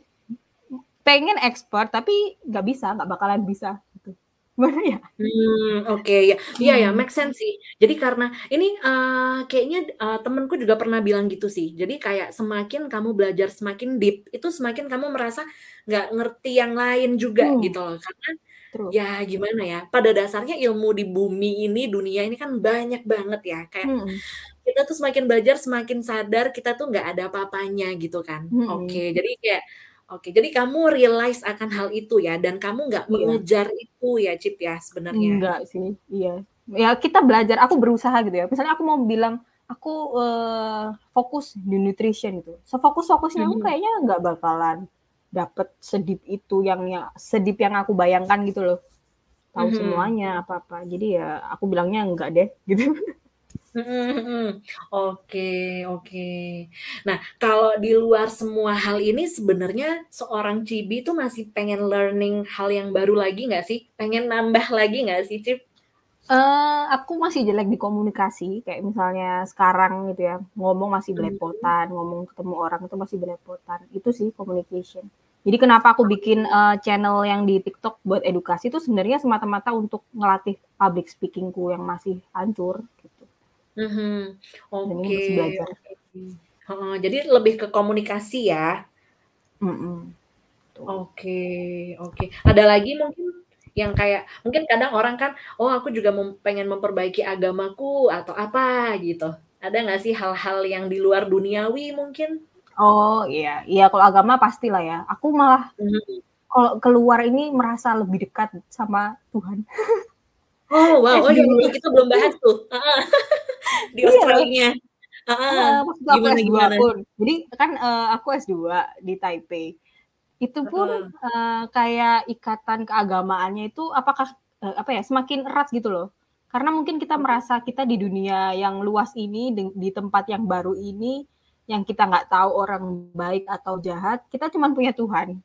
Pengen expert tapi nggak bisa, nggak bakalan bisa gitu. [laughs] Gimana ya? Mmm, oke, ya. Iya ya, Hmm. make sense sih. Jadi karena ini, eee, kayaknya, eee, temenku juga pernah bilang gitu sih. Jadi kayak semakin kamu belajar semakin deep, itu semakin kamu merasa nggak ngerti yang lain juga Hmm. gitu loh. Karena True. ya gimana ya, pada dasarnya ilmu di bumi ini, dunia ini kan banyak banget ya. Kayak Mhm. kita tuh semakin belajar, semakin sadar kita tuh nggak ada apa-apanya gitu kan. Mhm. Oke, jadi kayak oke, jadi kamu realize akan hal itu ya dan kamu nggak Iya. mengejar itu ya, Cip, ya sebenarnya? Enggak sih, iya. Ya kita belajar, aku berusaha gitu ya. Misalnya aku mau bilang, aku, eee, fokus di nutrition gitu. Sefokus-fokusnya aku Mhm. kayaknya nggak bakalan dapet se-deep itu yang ya se-deep yang aku bayangkan gitu loh. Tahu Mhm. semuanya, apa-apa. Jadi ya aku bilangnya enggak deh, [laughs] gitu. Mhm mhm. Oke oke. Nah, kalau di luar semua hal ini sebenarnya seorang Cibi itu masih pengen learning hal yang baru lagi nggak sih? Pengen nambah lagi nggak sih, Cip? Eee, aku masih jelek di komunikasi, kayak misalnya sekarang gitu ya, ngomong masih Mhm. belepotan, ngomong ketemu orang itu masih belepotan. Itu sih communication. Jadi kenapa aku bikin, eee, channel yang di TikTok buat edukasi itu sebenarnya semata-mata untuk ngelatih public speaking-ku yang masih hancur, gitu. Mhm. Dan ini Oke masih belajar. oke. Heeh, jadi lebih ke komunikasi ya? Mhm. Betul. Oke oke. Ada lagi mungkin yang kayak mungkin kadang orang kan, "Oh aku juga mem pengen memperbaiki agamaku," atau apa gitu. Ada nggak sih hal-hal yang di luar duniawi mungkin? Oh, iya. Iya kalau agama pastilah ya. Aku malah Mhm. kalau keluar ini merasa lebih dekat sama Tuhan. Oh wow, oh ya S2. itu kita belum bahas tuh. Di Iya. Australia. Heeh, waktu aku Gimana S2 gimana? pun. Jadi kan, eee, aku S2 di Taipei. Itu pun, Heeh. eee, kayak ikatan keagamaannya itu apakah, eee, apa ya, semakin erat gitu loh. Karena mungkin kita merasa kita di dunia yang luas ini, deng di tempat yang baru ini, yang kita nggak tahu orang baik atau jahat, kita cuman punya Tuhan,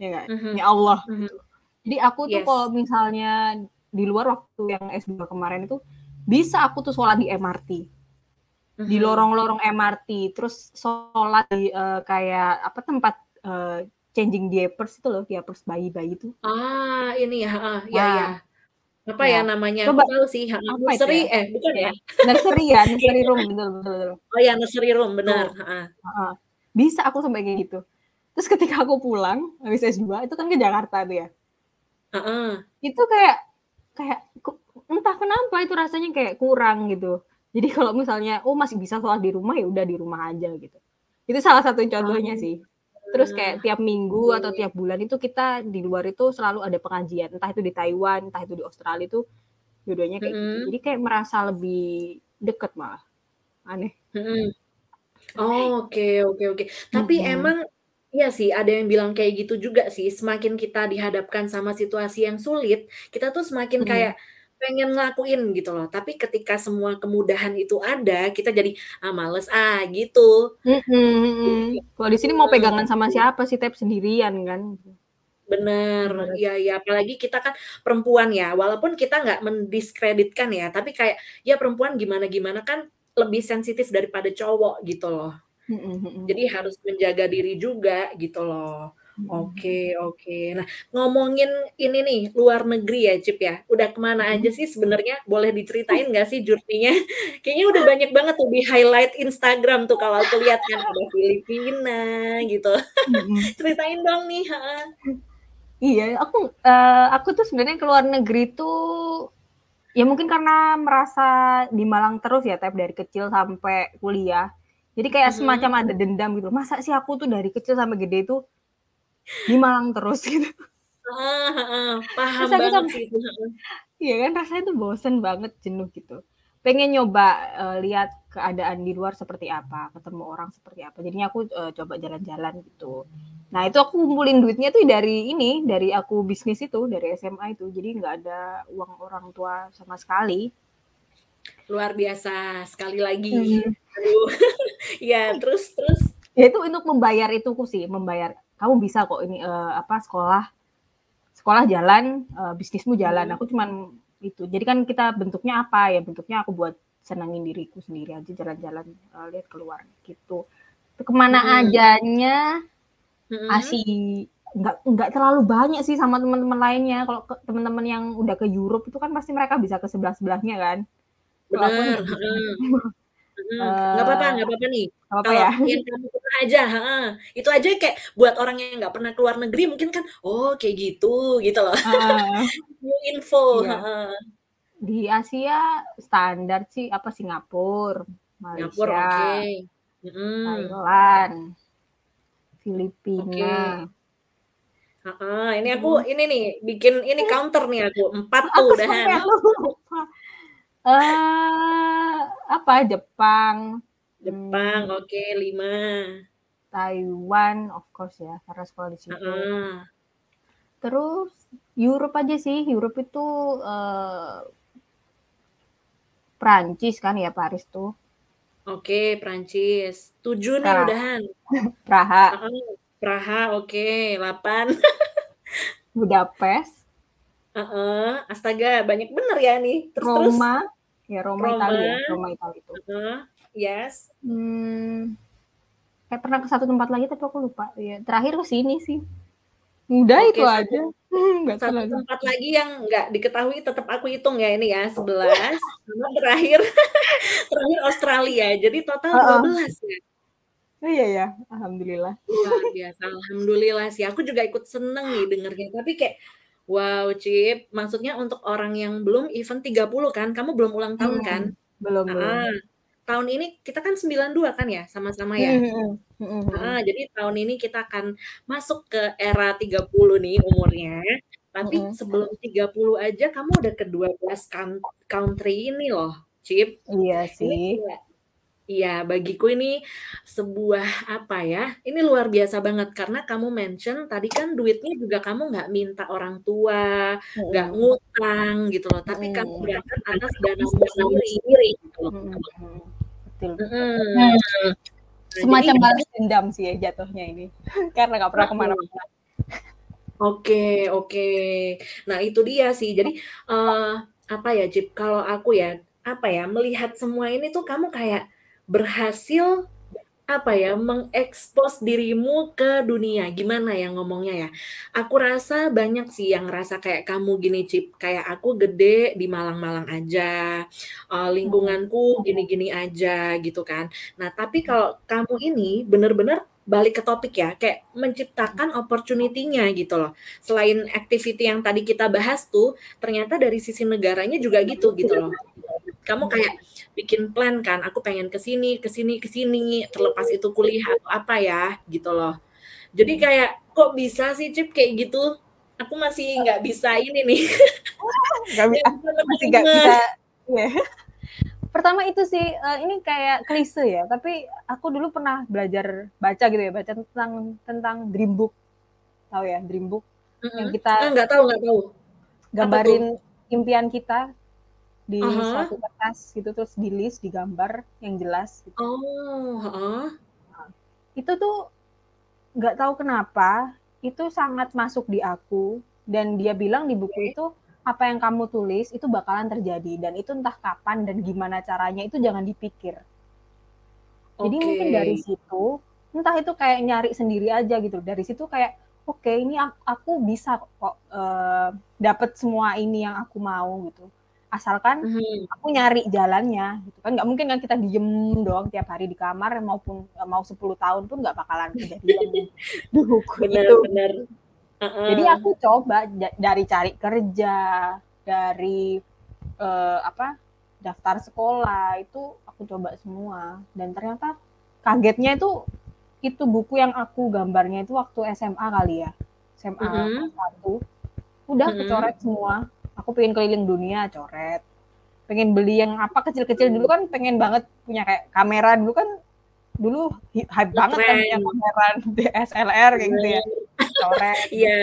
ya nggak? Mhm. Punya Allah Mhm. gitu. Jadi aku tuh Yes. kalau misalnya di luar waktu yang S2 kemarin itu, bisa aku tuh sholat di MRT. Di Mhm. lorong-lorong MRT, terus sholat di, eee, kayak apa, tempat, eee, changing diapers itu loh, diapers bayi-bayi itu. Ah, ini ya, iya iya. Nah. Apa ya Ya, namanya, coba tahu sih, apa nursery ya, eh bukan ya? ya, nursery ya, nursery room, betul betul betul. oh ya nursery room, benar, heeh. heeh. Bisa aku sampai kayak gitu. Terus ketika aku pulang, habis S2, itu kan ke Jakarta tuh ya. Heeh. Itu kayak kayak entah kenapa itu rasanya kayak kurang gitu. Jadi kalau misalnya, oh masih bisa sholat di rumah, ya udah di rumah aja gitu. Itu salah satu contohnya Oh. sih. Terus kayak tiap minggu atau tiap bulan itu kita di luar itu selalu ada pengajian, entah itu di Taiwan, entah itu di Australia itu dua-duanya kayak gitu. Mhm. Jadi kayak merasa lebih deket malah. Aneh. Mhm. Oke oke oke. Tapi Mhm. emang iya sih, ada yang bilang kayak gitu juga sih, semakin kita dihadapkan sama situasi yang sulit, kita tuh semakin Mhm. kayak pengen ngelakuin gitu loh. Tapi ketika semua kemudahan itu ada, kita jadi, "Ah males ah," gitu. Mhm. Jadi Kalau di sini mau pegangan sama siapa sih, Tep, sendirian kan. Bener, iya iya, apalagi kita kan perempuan ya, walaupun kita nggak mendiskreditkan ya, tapi kayak, ya perempuan gimana-gimana kan lebih sensitif daripada cowok gitu loh. Mhm mhm. Jadi harus menjaga diri juga gitu loh. Mhm mhm. Oke oke. Nah, ngomongin ini nih, luar negeri ya, Cip, ya. Udah ke mana aja sih sebenarnya? Boleh diceritain nggak sih journey-nya? [laughs] Kayaknya udah banyak banget tuh di-highlight Instagram tuh kalau aku lihat kan, ada Filipina gitu. [laughs] Ceritain dong nih, heeh. Iya, aku, eee, aku tuh sebenarnya ke luar negeri tuh, ya mungkin karena merasa di Malang terus ya, Tep, dari kecil sampai kuliah. Jadi kayak semacam ada dendam gitu, masa sih aku tuh dari kecil sampai gede itu di Malang terus [laughs] gitu. Heeh heeh, paham Terus aku banget sampai sih itu, heeh. iya kan rasanya tuh bosen banget, jenuh gitu. Pengen nyoba, eee, lihat keadaan di luar seperti apa, ketemu orang seperti apa. Jadinya aku, eee, coba jalan-jalan gitu. Nah itu aku ngumpulin duitnya tuh dari ini, dari aku bisnis itu, dari SMA itu. Jadi nggak ada uang orang tua sama sekali. Luar biasa, sekali lagi. Mhm. Aduh, [laughs] iya, terus terus? Ya itu untuk membayar ituku sih, membayar, "Kamu bisa kok ini, eee, apa, sekolah sekolah jalan, eee, bisnismu jalan." Mhm. Aku cuman itu. Jadi kan kita bentuknya apa, ya bentuknya aku buat senengin diriku sendiri aja jalan-jalan, eee, lihat keluar gitu. Ke mana Mhm. adanya Mhm. masih nggak nggak terlalu banyak sih sama teman-teman lainnya. Kalau teman-teman yang udah ke Europe itu kan pasti mereka bisa ke sebelah-sebelahnya kan. Bener, [laughs] nggak apa-apa nggak apa-apa nih. Nggak apa Kalau ya? yang [laughs] kamu pernah aja heeh, itu aja kayak buat orang yang nggak pernah ke luar negeri mungkin kan, "Oh kayak gitu," gitu loh. [laughs] New info, Iya. heeh. Di Asia standar sih apa, Singapura, Singapura, oke. Malaysia, Mhm. Thailand. Filipina. Heeh, ini aku Terus ini nih, bikin ini counter nih aku, 4 tuh udahan. sampai lupa. [laughs] Apa, Jepang, Jepang, mmm oke 5. Taiwan, of course ya, karena sekolah di situ. Heeh. Terus Europe aja sih, Europe itu, eee Prancis kan ya, Paris tuh. Oke, Prancis. 7 nih udahan. [laughs] Praha. Heeh, Praha, oke 8. Budapest. Heeh, astaga banyak bener ya nih. Terus terus? Ya Roma, Roma. Italia Roma, Italia itu. Heeh, yes. Mmm, kayak pernah ke satu tempat lagi tapi aku lupa, ya terakhir ke sini sih. Udah Oke, itu satu aja, [laughs] nggak satu terlalu tempat lagi yang nggak diketahui tetap aku hitung ya ini ya, 11 [laughs] sama terakhir [laughs] terakhir Australia, jadi total Heeh. 12 ya? Oh iya ya, alhamdulillah. Luar biasa, alhamdulillah sih, aku juga ikut seneng nih dengernya, tapi kayak, wow Cip, maksudnya untuk orang yang belum even 30 kan, kamu belum ulang tahun kan? Hmm, belum belum. Heeh, tahun ini kita kan 92 kan ya, sama-sama ya? Mhm Heeh, mhm. jadi tahun ini kita akan masuk ke era 30 nih umurnya, tapi Mhm. sebelum 30 aja kamu udah ke 12 kan country ini loh, Cip. Iya Ini sih. kayak iya, bagiku ini sebuah apa ya, ini luar biasa banget karena kamu mention tadi kan duitnya juga kamu nggak minta orang tua, nggak Mhm. ngutang gitu loh, tapi kamu Mhm. berangkat atas danamu sendiri gitu loh. Betul. Mhm. Nah, Nah, semacam balas dendam sih ya jatuhnya ini, [laughs] karena nggak pernah ke Mhm. mana-mana. Oke oke. Nah itu dia sih, jadi, eee, apa ya Cip, kalau aku ya, apa ya, melihat semua ini tuh kamu kayak berhasil, apa ya, mengekspos dirimu ke dunia, gimana ya ngomongnya ya, aku rasa banyak sih yang ngerasa kayak kamu gini Cip, kayak aku gede di Malang-Malang aja, Mhm. lingkunganku gini-gini aja gitu kan. Nah tapi kalau kamu ini bener-bener balik ke topik ya, kayak menciptakan opportunity-nya gitu loh. Selain activity yang tadi kita bahas tuh, ternyata dari sisi negaranya juga gitu, gitu loh. Kamu kayak bikin plan kan, aku pengen ke sini ke sini ke sini, terlepas itu kuliah atau apa ya, gitu loh. Jadi Mhm. kayak, kok bisa sih Cip kayak gitu? Aku masih nggak bisa ini nih, [laughs] Nggak bi nggak bisa [laughs] masih nggak menerima. bisa iya. Pertama itu sih, eee, ini kayak klise ya, tapi aku dulu pernah belajar baca gitu ya, baca tentang tentang dream book. Tahu ya dream book? Yang Mhm, kita ah, nggak tahu nggak tahu. Gambarin impian kita di Ah hah. suatu kertas gitu, terus di-list, digambar yang jelas gitu. Oh, heeh. Nah, itu tuh nggak tahu kenapa, itu sangat masuk di aku, dan dia bilang di buku itu, "Apa yang kamu tulis itu bakalan terjadi, dan itu entah kapan dan gimana caranya itu jangan dipikir." Jadi mungkin dari situ, entah itu kayak nyari sendiri aja gitu, dari situ kayak, "Oke ini ak aku bisa kok, eee, dapet semua ini yang aku mau," gitu. Asalkan Mhm. aku nyari jalannya gitu kan, nggak mungkin kan kita diem doang tiap hari di kamar maupun, mau 10 tahun pun nggak bakalan kejadian [laughs] di buku Bener itu. bener. Jadi aku coba dari cari kerja, dari, eee, apa, daftar sekolah, itu aku coba semua, dan ternyata kagetnya itu, itu buku yang aku gambarnya itu waktu SMA kali ya, SMA Mhm. kelas 1, udah Mhm. kecoret semua. Aku pengen keliling dunia, coret. Pengen beli yang apa, kecil-kecil dulu kan pengen banget punya kayak kamera, dulu kan dulu hype banget kan punya kamera [laughs] DSLR kayak gitu ya, coret. [laughs] Iya.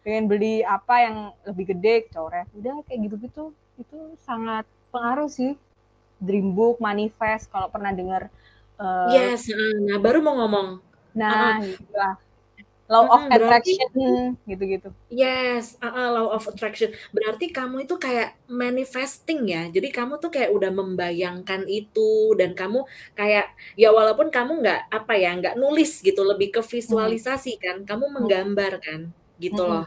Pengen beli apa yang lebih gede, coret. Udah kayak gitu-gitu, itu sangat pengaruh sih. Dream book, manifest, kalau pernah denger, eee Yes, heeh, nah baru mau ngomong. Nah, itulah. Law of berarti attraction gitu-gitu. Yes, heeh, law of attraction. Berarti kamu itu kayak manifesting ya? Jadi kamu tuh kayak udah membayangkan itu dan kamu kayak ya walaupun kamu nggak, apa ya, nggak nulis gitu, lebih ke visualisasi kan, kamu Mhm. menggambar kan, gitu loh.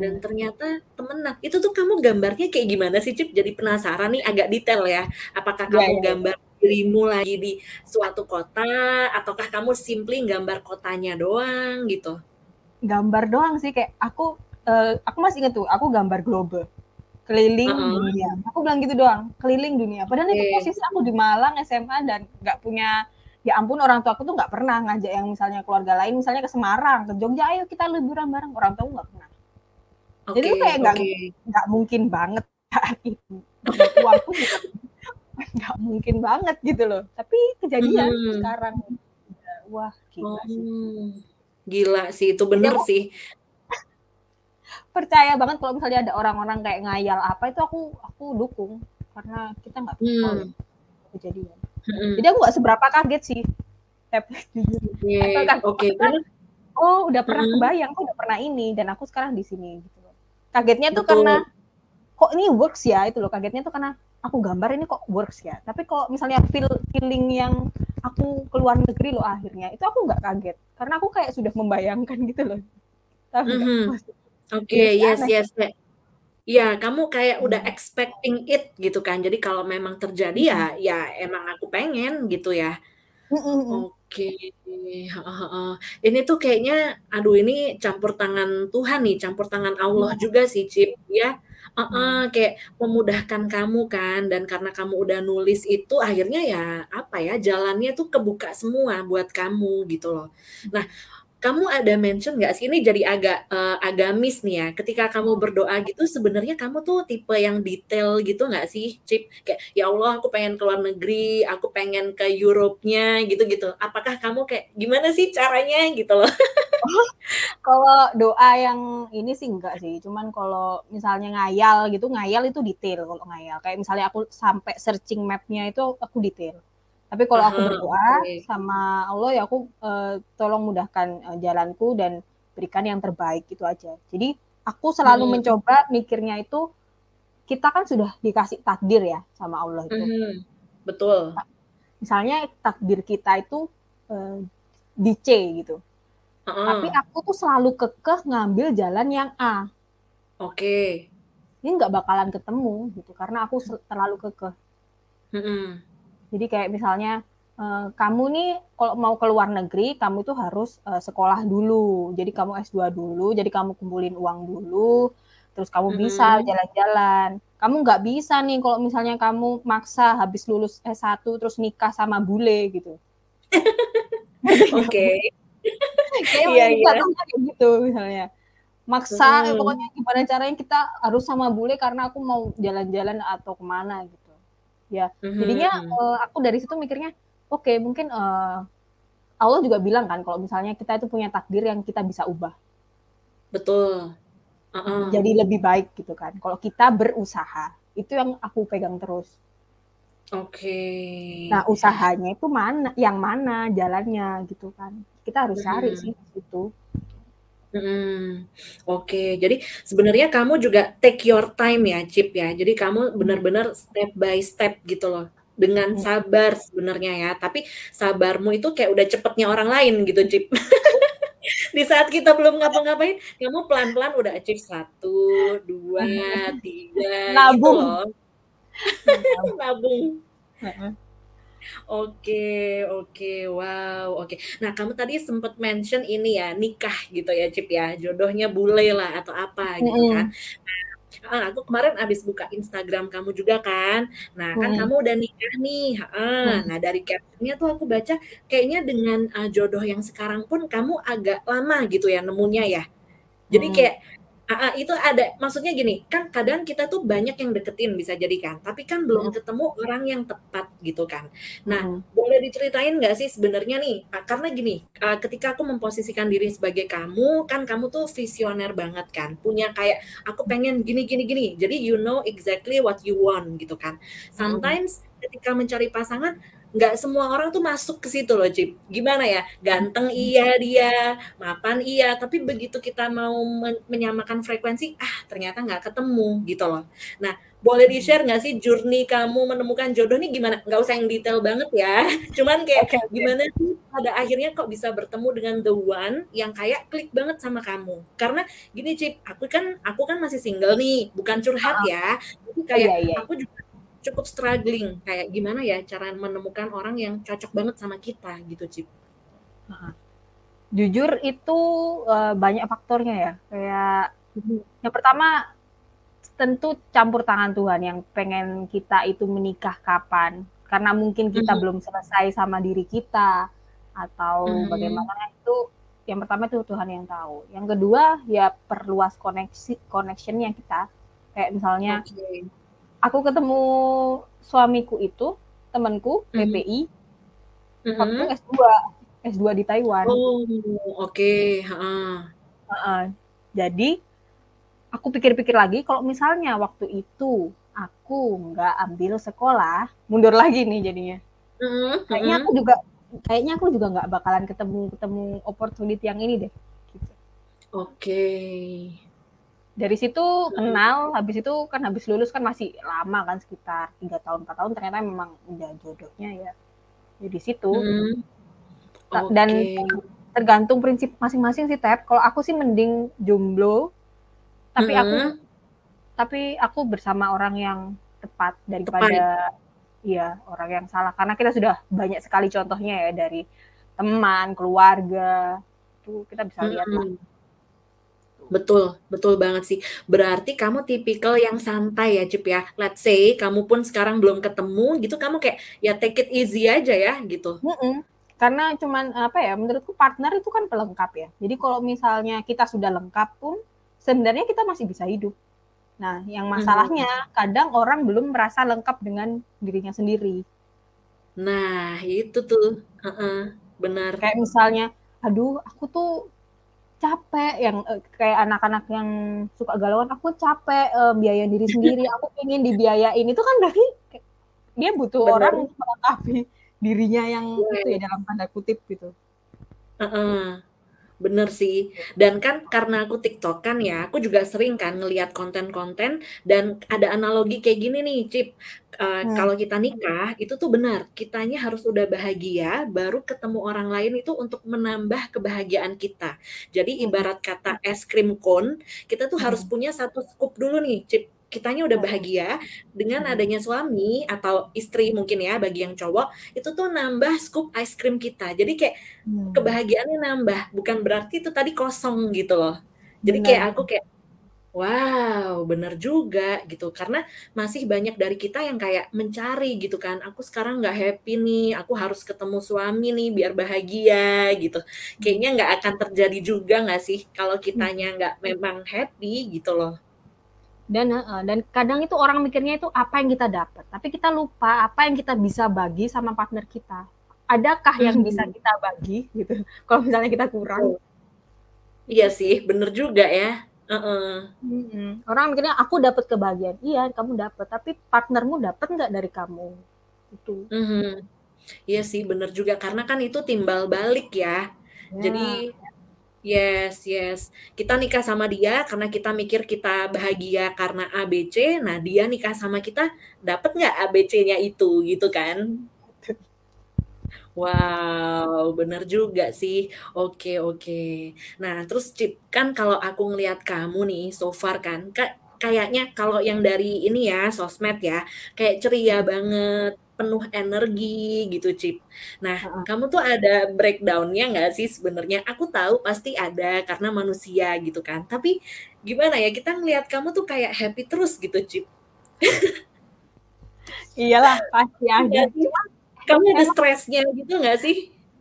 Dan ternyata temenan. Itu tuh kamu gambarnya kayak gimana sih, Cip? Jadi penasaran nih, agak detail ya. Apakah Iya kamu iya iya. gambar dirimu lagi di suatu kota, ataukah kamu simply gambar kotanya doang, gitu? Gambar doang sih, kayak aku, eee, aku masih inget tuh, aku gambar globe, keliling Heeh. dunia. Aku bilang gitu doang, keliling dunia. Padahal itu Oke. posisi aku di Malang SMA dan nggak punya ya ampun orang tuaku tuh nggak pernah ngajak yang misalnya keluarga lain, misalnya ke Semarang, ke Jogja, "Ayo kita liburan bareng." Orang tua nggak pernah. Jadi tuh kayak nggak nggak mungkin banget saat itu, [laughs] uang pun nggak mungkin banget gitu loh, tapi kejadian Mhm. sekarang. Wah gila sih. Oh, gila sih, itu Jadi bener aku sih. [laughs] percaya banget kalau misalnya ada orang-orang kayak ngayal apa, itu aku aku dukung, karena kita nggak tahu ya Mmm. kejadian. Jadi Mhm. aku nggak seberapa kaget sih. Oke Atau kan karena oh udah pernah mhm. kebayang, oh udah pernah ini, dan aku sekarang di sini, gitu loh. Kagetnya tuh Betul. karena, kok ini works ya, itu loh, kagetnya tuh karena aku gambar ini kok works ya. Tapi kalau misalnya feel feeling yang aku ke luar negeri loh akhirnya, itu aku nggak kaget, karena aku kayak sudah membayangkan gitu loh. Nggak Mhm. maksudnya? Oke, sih, yes aneh. yes, iya, kamu kayak udah Mmm. expecting it gitu kan. Jadi kalau memang terjadi ya Mhm. ya emang aku pengen gitu ya. Mhm. Oke, heeh. Ini tuh kayaknya, aduh ini campur tangan Tuhan nih, campur tangan Allah Iya. juga sih, Cip, ya. Heeh, Mmm. kayak memudahkan kamu kan, dan karena kamu udah nulis itu akhirnya ya, apa ya, jalannya tuh kebuka semua buat kamu, gitu loh. Nah, kamu ada mention nggak sih, ini jadi agak, eee, agamis nih ya, ketika kamu berdoa gitu sebenarnya kamu tuh tipe yang detail gitu nggak sih, Cip? Kayak, "Ya Allah aku pengen ke luar negeri, aku pengen ke Europe-nya," gitu-gitu. Apakah kamu kayak, "Gimana sih caranya?" Gitu loh. Oh, [laughs] kalau doa yang ini sih enggak sih, cuman kalau misalnya ngayal gitu, ngayal itu detail kalau ngayal. Kayak misalnya aku sampai searching map-nya itu aku detail. Tapi kalau aku berdoa sama Allah, ya aku, eee, tolong mudahkan, eee, jalanku dan berikan yang terbaik, itu aja. Jadi aku selalu Mhm. mencoba mikirnya itu, kita kan sudah dikasih takdir ya sama Allah itu. Mhm, betul. Misalnya takdir kita itu, eee, di C gitu. Tapi Heeh. aku tuh selalu kekeh ngambil jalan yang A. Oke. Ini nggak bakalan ketemu gitu, karena aku terlalu kekeh. Mhm. Jadi kayak misalnya, eee, kamu nih kalau mau ke luar negeri, kamu tuh harus, eee, sekolah dulu. Jadi kamu S2 dulu, jadi kamu kumpulin uang dulu, terus kamu bisa Mhm. jalan-jalan. Kamu nggak bisa nih kalau misalnya kamu maksa habis lulus S1 terus nikah sama bule gitu. [laughs] Oke. [laughs] Kayaknya Iya iya. kayak gitu misalnya. Maksa, Mhm. pokoknya gimana caranya kita harus sama bule karena aku mau jalan-jalan atau ke mana gitu. Ya, jadinya, Mhm. eee, aku dari situ mikirnya, oke mungkin, eee, Allah juga bilang kan kalau misalnya kita itu punya takdir yang kita bisa ubah. Betul, Mhm, heeh. jadi lebih baik gitu kan, kalau kita berusaha. Itu yang aku pegang terus. Oke. Nah, usahanya itu mana yang mana jalannya gitu kan. Kita harus cari Mhm. sih di situ. Mhm, oke. Jadi sebenarnya kamu juga take your time ya, Cip, ya. Jadi kamu Mhm. bener-bener step by step gitu loh, dengan Mhm. sabar sebenarnya ya, tapi sabarmu itu kayak udah cepetnya orang lain gitu, Cip. [laughs] Di saat kita belum ngapa-ngapain, kamu pelan-pelan udah achieve 1, 2, 3 gitu Nabung. loh. Menabung. [laughs] Nabung. Heeh. Oke oke, wow, oke. Nah, kamu tadi sempet mention ini ya, nikah gitu ya, Cip, ya, jodohnya bule lah atau apa gitu kan. Mhm. Nah heeh, aku kemarin habis buka Instagram kamu juga kan. Nah, kan Mhm. kamu udah nikah nih heeh. Mhm. Nah, dari caption-nya tuh aku baca kayaknya dengan, eee, jodoh yang sekarang pun kamu agak lama gitu ya nemunya ya. Jadi Mhm. kayak heeh, itu ada maksudnya gini, kan kadang kita tuh banyak yang deketin bisa jadi kan, tapi kan belum Mhm. ketemu orang yang tepat gitu kan. Nah, Mhm. boleh diceritain nggak sih sebenarnya nih, eee, karena gini, ketika aku memposisikan diri sebagai kamu, kan kamu tuh visioner banget kan, punya kayak, "Aku pengen gini gini gini." Jadi you know exactly what you want gitu kan. Sometimes ketika mencari pasangan, nggak semua orang tuh masuk ke situ loh, Cip. Gimana ya, ganteng iya dia, mapan iya, tapi begitu kita mau men menyamakan frekuensi, ah ternyata nggak ketemu gitu loh. Nah, boleh di-share nggak sih journey kamu menemukan jodoh nih gimana? Nggak usah yang detail banget ya, [laughs] cuman kayak oke. gimana sih pada akhirnya kok bisa bertemu dengan the one yang kayak klik banget sama kamu? Karena gini, Cip, aku kan aku kan masih single nih, bukan curhat Heeh. ya, tapi Oh, kayak iya iya. aku juga cukup struggling, kayak gimana ya cara menemukan orang yang cocok banget sama kita gitu, Cip. Jujur itu, eee, banyak faktornya ya, kayak yang pertama tentu campur tangan Tuhan yang pengen kita itu menikah kapan, karena mungkin kita Mhm. belum selesai sama diri kita, atau Mhm. bagaimana itu yang pertama itu Tuhan yang tahu. Yang kedua, ya perluas koneksi connection-nya kita. Kayak misalnya Oke. Aku ketemu suamiku itu, temenku Mhm. PPI waktu Mhm. S2, S2 di Taiwan. Oh, oke, heeh. Heeh. Jadi, aku pikir-pikir lagi kalau misalnya waktu itu aku nggak ambil sekolah, mundur lagi nih jadinya. Mhm Kayaknya aku mhm. juga kayaknya aku juga nggak bakalan ketemu ketemu opportunity yang ini deh, gitu. Oke. Dari situ Mhm. kenal, habis itu kan habis lulus kan masih lama kan sekitar 3 tahun, 4 tahun ternyata memang udah jodohnya ya, ya di situ. Mhm. Ta dan tergantung prinsip masing-masing sih, Tep. Kalau aku sih mending jomblo, tapi aku Mhm. tapi aku bersama orang yang tepat daripada iya, orang yang salah. Karena kita sudah banyak sekali contohnya ya dari teman, keluarga, itu kita bisa lihat lah. Betul, betul banget sih. Berarti kamu tipikal yang santai ya, Cip, ya. Let's say kamu pun sekarang belum ketemu gitu, kamu kayak ya take it easy aja ya, gitu? Mhm. Karena cuman, apa ya, menurutku partner itu kan pelengkap ya. Jadi kalau misalnya kita sudah lengkap pun, sebenarnya kita masih bisa hidup. Nah, yang masalahnya kadang orang belum merasa lengkap dengan dirinya sendiri. Nah, itu tuh. Heeh, benar. Kayak misalnya, "Aduh, aku tuh capek," yang, eee, kayak anak-anak yang suka galauan, "Aku capek, eee, biayain diri sendiri, aku pengen dibiayain." Itu kan berarti dia butuh orang Benar. untuk melengkapi dirinya yang itu ya, dalam tanda kutip gitu. Heeh. Bener sih. Dan kan karena aku TikTok-kan ya, aku juga sering kan ngelihat konten-konten dan ada analogi kayak gini nih, Cip, eee, Hmm. kalau kita nikah itu tuh benar, kitanya harus udah bahagia, baru ketemu orang lain itu untuk menambah kebahagiaan kita. Jadi Mhm. ibarat kata es krim cone, kita tuh harus Mhm. punya 1 scoop dulu nih, Cip. Kitanya udah Mhm. bahagia, dengan Mhm. adanya suami atau istri mungkin ya bagi yang cowok, itu tuh nambah scoop ice cream kita. Jadi kayak Hmm. kebahagiaannya nambah, bukan berarti itu tadi kosong gitu loh. Jadi Benar. kayak aku kayak, wow, bener juga gitu. Karena masih banyak dari kita yang kayak mencari gitu kan, aku sekarang nggak happy nih, aku harus ketemu suami nih biar bahagia gitu. Kayaknya Hmm. nggak akan terjadi juga nggak sih kalau Mhm. kitanya nggak memang happy gitu loh. Dan heeh, dan kadang itu orang mikirnya itu apa yang kita dapat, tapi kita lupa apa yang kita bisa bagi sama partner kita. Adakah yang bisa Mhm. kita bagi gitu, [laughs] kalau misalnya kita kurang? Iya sih, bener juga ya. Mhm. Orang mikirnya, "Aku dapat kebahagiaan." Iya, kamu dapat, tapi partnermu dapat nggak dari kamu? Itu. Mhm. Iya sih, bener juga, karena kan itu timbal balik ya. Ya. Jadi yes yes, kita nikah sama dia karena kita mikir kita bahagia karena A, B, C, nah dia nikah sama kita, dapet nggak A, B, C-nya itu, gitu kan. Wow, bener juga sih. Oke oke. Nah, terus Cip, kan kalau aku ngelihat kamu nih so far kan, ka kayaknya kalau yang dari ini ya, sosmed ya, kayak ceria banget, penuh energi gitu, Cip. Nah, Heeh. kamu tuh ada breakdown-nya nggak sih sebenarnya? Aku tahu pasti ada karena manusia gitu kan, tapi gimana ya, kita ngelihat kamu tuh kayak happy terus gitu, Cip. Iya lah, pasti ada. Iya. Cuman Kamu ada stresnya gitu nggak sih?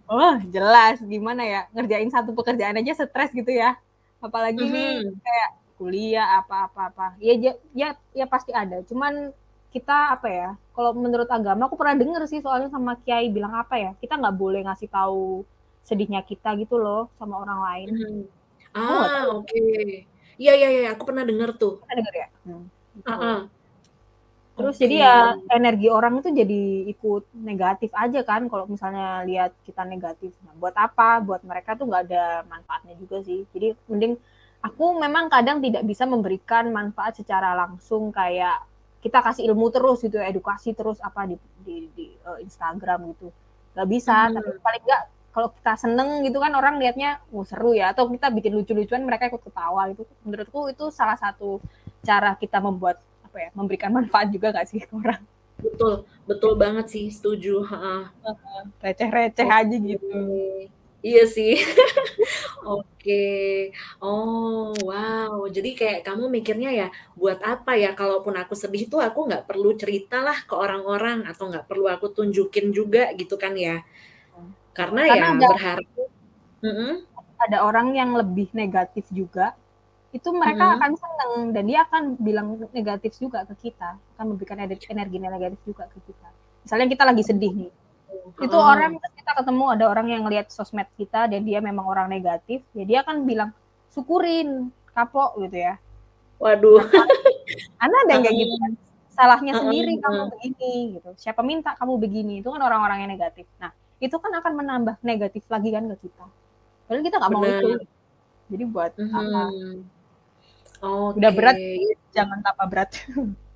Oh, jelas. Gimana ya, ngerjain 1 pekerjaan aja stres gitu ya. Apalagi nih Mhm. kayak kuliah, apa apa apa. Ya ya ya pasti ada. Cuman kita, apa ya, kalau menurut agama aku pernah denger sih soalnya sama kiai bilang apa ya, kita nggak boleh ngasih tahu sedihnya kita gitu loh sama orang lain. Nggak Ah, oke. Iya iya iya, aku pernah denger tuh. Pernah denger ya? Hmm, gitu. Heeh. Terus jadi ya energi orang itu jadi ikut negatif aja kan kalau misalnya lihat kita negatif. Nah, buat apa? Buat mereka tuh nggak ada manfaatnya juga sih. Jadi mending aku memang kadang tidak bisa memberikan manfaat secara langsung kayak kita kasih ilmu terus gitu, edukasi terus apa di di, di uh, Instagram gitu. Gak bisa, hmm. tapi paling nggak kalau kita seneng gitu kan orang liatnya oh, seru ya atau kita bikin lucu-lucuan mereka ikut ketawa gitu menurutku itu salah satu cara kita membuat apa ya memberikan [laughs] manfaat juga gak sih ke orang betul betul banget sih setuju receh-receh okay. aja gitu iya sih. [laughs] Oke. Okay. oh wow. Jadi kayak kamu mikirnya ya buat apa ya? Kalaupun aku sedih tuh aku nggak perlu cerita lah ke orang-orang atau nggak perlu aku tunjukin juga gitu kan ya. Karena, karena ya ada, berharap ada orang yang lebih negatif juga itu mereka akan senang dan dia akan bilang negatif juga ke kita akan memberikan energi negatif juga ke kita. Misalnya kita lagi sedih nih hmm. itu orang kita ketemu ada orang yang lihat sosmed kita dan dia memang orang negatif ya dia akan bilang syukurin kapok gitu ya. Waduh. [laughs] Ana ada kayak gitu kan salahnya sendiri kamu begini gitu. Siapa minta kamu begini? Itu kan orang-orang yang negatif. Nah itu kan akan menambah negatif lagi kan ke kita. Padahal kita nggak mau itu. Jadi buat mm -hmm. apa Okay. Udah berat, jangan tambah berat. [laughs]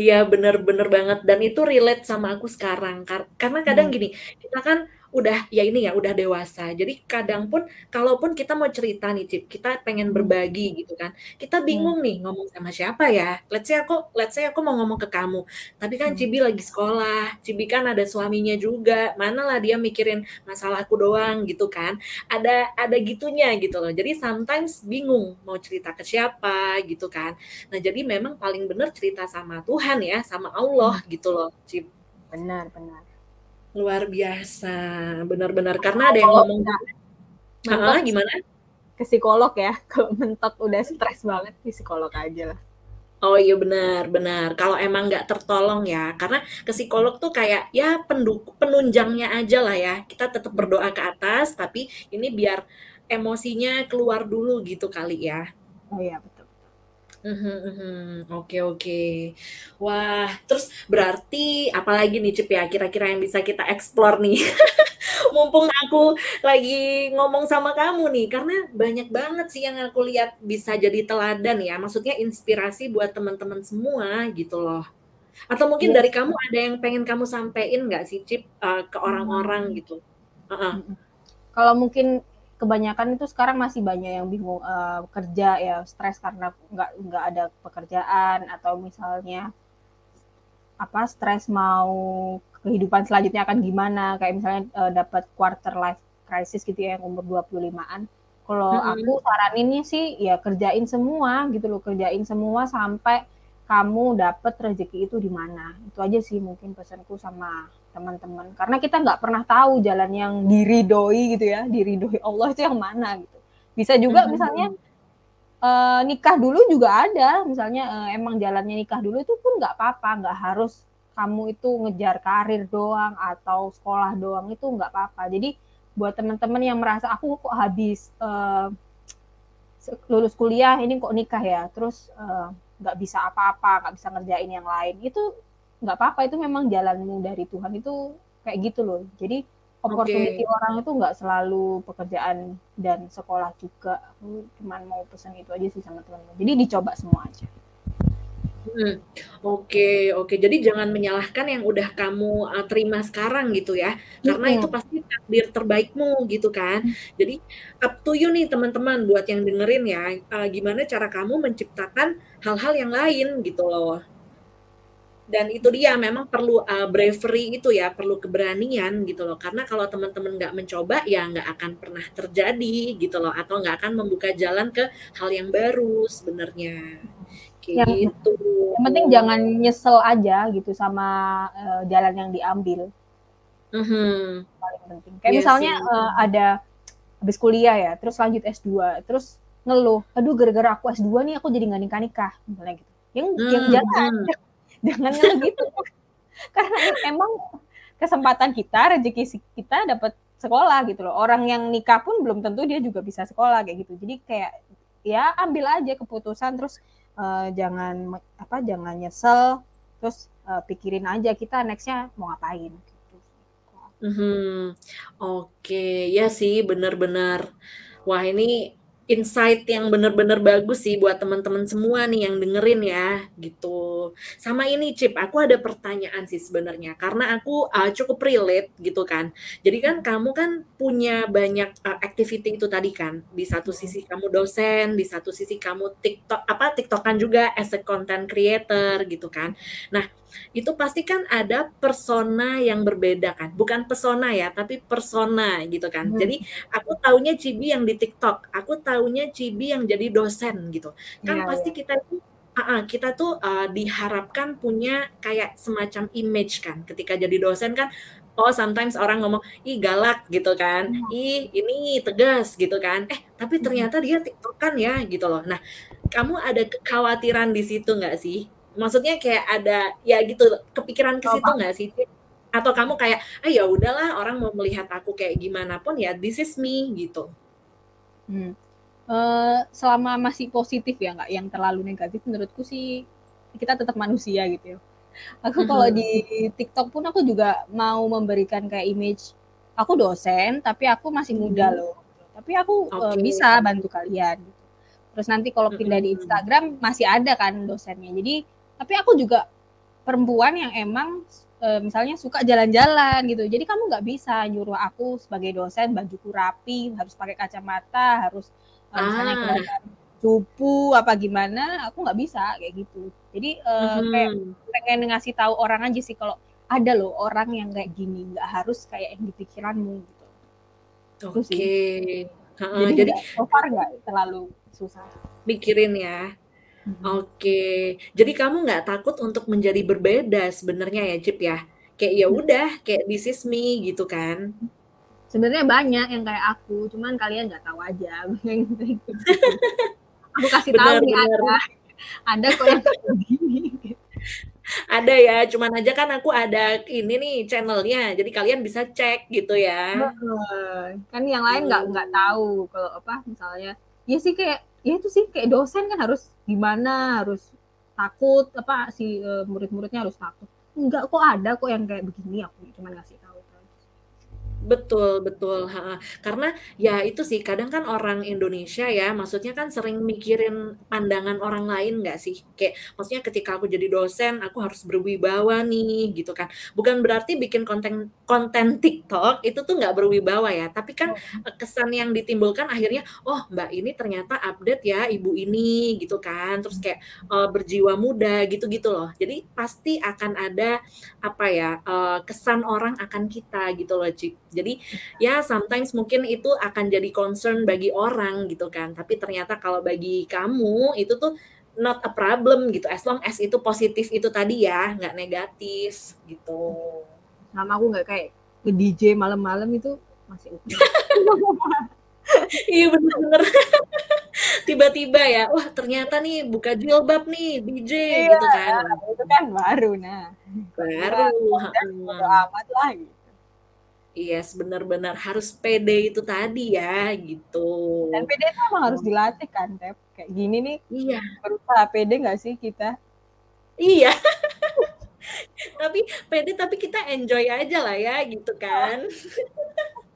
Iya bener-bener banget dan itu relate sama aku sekarang karena kadang hmm. gini kita kan udah ya ini ya udah dewasa. Jadi kadang pun kalaupun kita mau cerita nih Cip, kita pengen hmm. berbagi gitu kan. Kita hmm. bingung hmm. nih ngomong sama siapa ya. Let's say aku let's say aku mau ngomong ke kamu. Tapi kan hmm. Cibi lagi sekolah, Cibi kan ada suaminya juga. Mana lah dia mikirin masalah aku doang gitu kan. Ada ada gitunya gitu loh. Jadi sometimes bingung mau cerita ke siapa gitu kan. Nah, jadi memang paling bener cerita sama Tuhan ya, sama Allah hmm. gitu loh, Cip. Benar, benar. Luar biasa, benar-benar karena ada yang ngomong Heeh, gimana? Ke psikolog ya, [laughs] kalau mentok udah stres banget ke psikolog aja lah. Oh iya benar, benar. Kalau emang nggak tertolong ya, karena ke psikolog tuh kayak ya penduk penunjangnya aja lah ya. Kita tetap berdoa ke atas, tapi ini biar emosinya keluar dulu gitu kali ya. Oh iya betul. Mhm mhm. Oke oke. Wah, terus berarti apalagi nih Cip ya kira-kira yang bisa kita explore nih? [laughs] Mumpung aku lagi ngomong sama kamu nih, karena banyak banget sih yang aku lihat bisa jadi teladan ya, maksudnya inspirasi buat teman-teman semua gitu loh. Atau mungkin Iya. dari kamu ada yang pengen kamu sampein nggak sih Cip, uh, ke orang-orang hmm. gitu? -uh. Kalau mungkin kebanyakan itu sekarang masih banyak yang bingung uh, kerja ya stres karena nggak nggak ada pekerjaan atau misalnya apa stres mau kehidupan selanjutnya akan gimana kayak misalnya uh, dapat quarter life crisis gitu ya yang umur 25-an. Kalau hmm. aku saraninnya sih ya kerjain semua gitu loh, kerjain semua sampai kamu dapat rezeki itu di mana. Itu aja sih mungkin pesanku sama teman-teman. Karena kita nggak pernah tahu jalan yang diridoi gitu ya diridoi Allah itu yang mana gitu. Bisa juga mm-hmm. misalnya uh, nikah dulu juga ada. Misalnya uh, emang jalannya nikah dulu itu pun nggak apa-apa. Nggak harus kamu itu ngejar karir doang atau sekolah doang itu nggak apa-apa. Jadi buat teman-teman yang merasa aku kok habis uh, lulus kuliah ini kok nikah ya? Terus nggak bisa apa-apa nggak bisa ngerjain yang lain. Itu nggak apa-apa itu memang jalanmu dari Tuhan itu kayak gitu loh. Jadi opportunity okay. orang itu nggak selalu pekerjaan dan sekolah juga. Aku cuma mau pesan itu aja sih sama teman-teman. Jadi dicoba semua aja Hmm, oke oke. Jadi jangan menyalahkan yang udah kamu uh, terima sekarang gitu ya, karena itu pasti takdir terbaikmu gitu kan. Hmm. Jadi up to you nih teman-teman buat yang dengerin ya, uh, gimana cara kamu menciptakan hal-hal yang lain gitu loh. Dan itu dia memang perlu uh, bravery itu ya perlu keberanian gitu loh. Karena kalau teman-teman nggak mencoba ya nggak akan pernah terjadi gitu loh. Atau nggak akan membuka jalan ke hal yang baru sebenarnya kayak yang, gitu. yang penting jangan nyesel aja gitu sama uh, jalan yang diambil. Mm-hmm. paling penting. Kayak yeah, misalnya uh, ada habis kuliah ya terus lanjut S2 terus ngeluh aduh gara-gara aku S2 nih aku jadi nggak nikah nikah misalnya gitu. Yang mm-hmm. yang [laughs] jangan jangan gitu. [laughs] Karena emang kesempatan kita rezeki kita dapat sekolah gitu loh. Orang yang nikah pun belum tentu dia juga bisa sekolah kayak gitu. Jadi kayak ya ambil aja keputusan terus uh, jangan apa jangan nyesel terus uh, pikirin aja kita nextnya mau ngapain. Mhm. Oke, ya sih bener-bener. Wah ini insight yang bener-bener bagus sih buat teman-teman semua nih yang dengerin ya, gitu. Sama ini Cip, aku ada pertanyaan sih sebenarnya, karena aku, uh, cukup relate gitu kan. Jadi kan kamu kan punya banyak, uh, activity itu tadi kan, di satu sisi kamu dosen, di satu sisi kamu TikTok apa, TikTok-an juga as a content creator gitu kan. Nah, itu pasti kan ada persona yang berbeda kan, bukan pesona ya, tapi persona gitu kan. Mhm. Jadi aku taunya Cibi yang di TikTok, aku taunya Cibi yang jadi dosen gitu. Kan Iya pasti iya. kita tuh heeh, kita tuh, eee, diharapkan punya kayak semacam image kan, ketika jadi dosen kan, oh sometimes orang ngomong, "Ih galak," gitu kan, Iya. "Ih ini tegas," gitu kan, eh tapi Mhm. ternyata dia TikTok-an ya, gitu loh. Nah, kamu ada kekhawatiran di situ nggak sih? Maksudnya kayak ada ya gitu, kepikiran ke Oh, situ nggak sih? Atau kamu kayak, "Ah ya udahlah orang mau melihat aku kayak gimana pun ya this is me," gitu? Hmm, eee, selama masih positif ya, nggak yang terlalu negatif, menurutku sih kita tetap manusia gitu ya. Aku kalau di. TikTok pun aku juga mau memberikan kayak image, aku dosen, tapi aku masih muda Mhm. loh, tapi aku, eee, Oke. bisa bantu kalian gitu. Terus nanti kalau pindah di. Instagram masih ada kan dosennya. Jadi tapi aku juga perempuan yang emang, eee, misalnya suka jalan-jalan gitu. Jadi kamu nggak bisa nyuruh aku sebagai dosen bajuku rapi, harus pakai kacamata, harus, misalnya Ah. kelihatan cupu apa gimana, aku nggak bisa kayak gitu. Jadi, eee, kayak Mhm. pengen ngasih tahu orang aja sih kalau ada loh orang yang kayak gini, nggak harus kayak yang di pikiranmu gitu. Oke, heeh, Jadi jadi nggak so far nggak terlalu susah. mikirin ya. Mhm. Oke, jadi kamu nggak takut untuk menjadi berbeda sebenarnya ya, Cip, ya? Kayak ya Mhm. udah, kayak this is me gitu kan? Sebenarnya banyak yang kayak aku, cuman kalian nggak tahu aja. [laughs] Aku kasih tahu Bener nih bener. ada, ada kok yang kayak begini gitu. Ada ya, cuman aja kan aku ada ini nih channel-nya, jadi kalian bisa cek gitu ya. Heeh, kan yang lain nggak nggak Mmm. tahu kalau apa, misalnya ya sih kayak ya itu sih kayak dosen kan harus gimana, harus takut apa si, eee, murid-muridnya harus takut. Enggak kok, ada kok yang kayak begini, aku cuman ngasih. Betul betul, heeh. Karena ya itu sih, kadang kan orang Indonesia ya, maksudnya kan sering mikirin pandangan orang lain nggak sih? Kayak maksudnya ketika aku jadi dosen, aku harus berwibawa nih, gitu kan. Bukan berarti bikin konten konten TikTok itu tuh nggak berwibawa ya, tapi kan, eee, kesan yang ditimbulkan akhirnya, "Oh Mbak ini ternyata update ya, ibu ini," gitu kan. Terus kayak, eee, berjiwa muda, gitu-gitu loh. Jadi pasti akan ada, apa ya, eee, kesan orang akan kita gitu loh, Cip. Jadi ya sometimes mungkin itu akan jadi concern bagi orang gitu kan, tapi ternyata kalau bagi kamu itu tuh not a problem gitu, as long as itu positif itu tadi ya, nggak negatif, gitu. Sama aku nggak kayak nge-DJ malam-malam itu masih oke. [laughs] Iya bener bener. [laughs] Tiba-tiba ya, wah ternyata nih buka jilbab nih, DJ Iya, gitu kan. itu kan baru, nah. Baru, udah heeh. amat lah gitu. Yes, bener, harus pede itu tadi ya, gitu. Dan pede itu emang harus Oh. dilatih kan, Tep. Kayak gini nih, Iya. berusaha pede nggak sih kita? Iya. [laughs] Tapi pede, tapi kita enjoy aja lah ya, gitu kan. [laughs]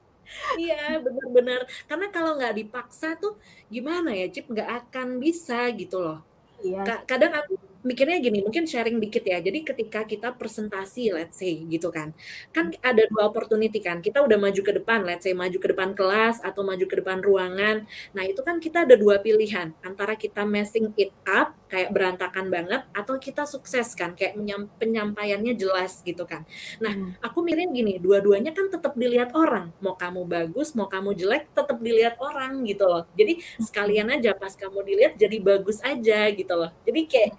Iya, bener. Karena kalau nggak dipaksa tuh gimana ya, Cip, nggak akan bisa gitu loh. Iya kadang aku mikirnya gini, mungkin sharing dikit ya. Jadi ketika kita presentasi let's say gitu kan, kan ada 2 opportunity kan, kita udah maju ke depan, let's say maju ke depan kelas atau maju ke depan ruangan. Nah itu kan kita ada 2 pilihan, antara kita messing it up, kayak berantakan banget, atau kita sukses kan, kayak penyampaiannya jelas gitu kan. Nah, Mmm. aku mikirnya gini, dua-duanya kan tetep dilihat orang, mau kamu bagus, mau kamu jelek, tetep dilihat orang gitu loh. Jadi sekalian aja pas kamu dilihat jadi bagus aja gitu loh. Jadi kayak,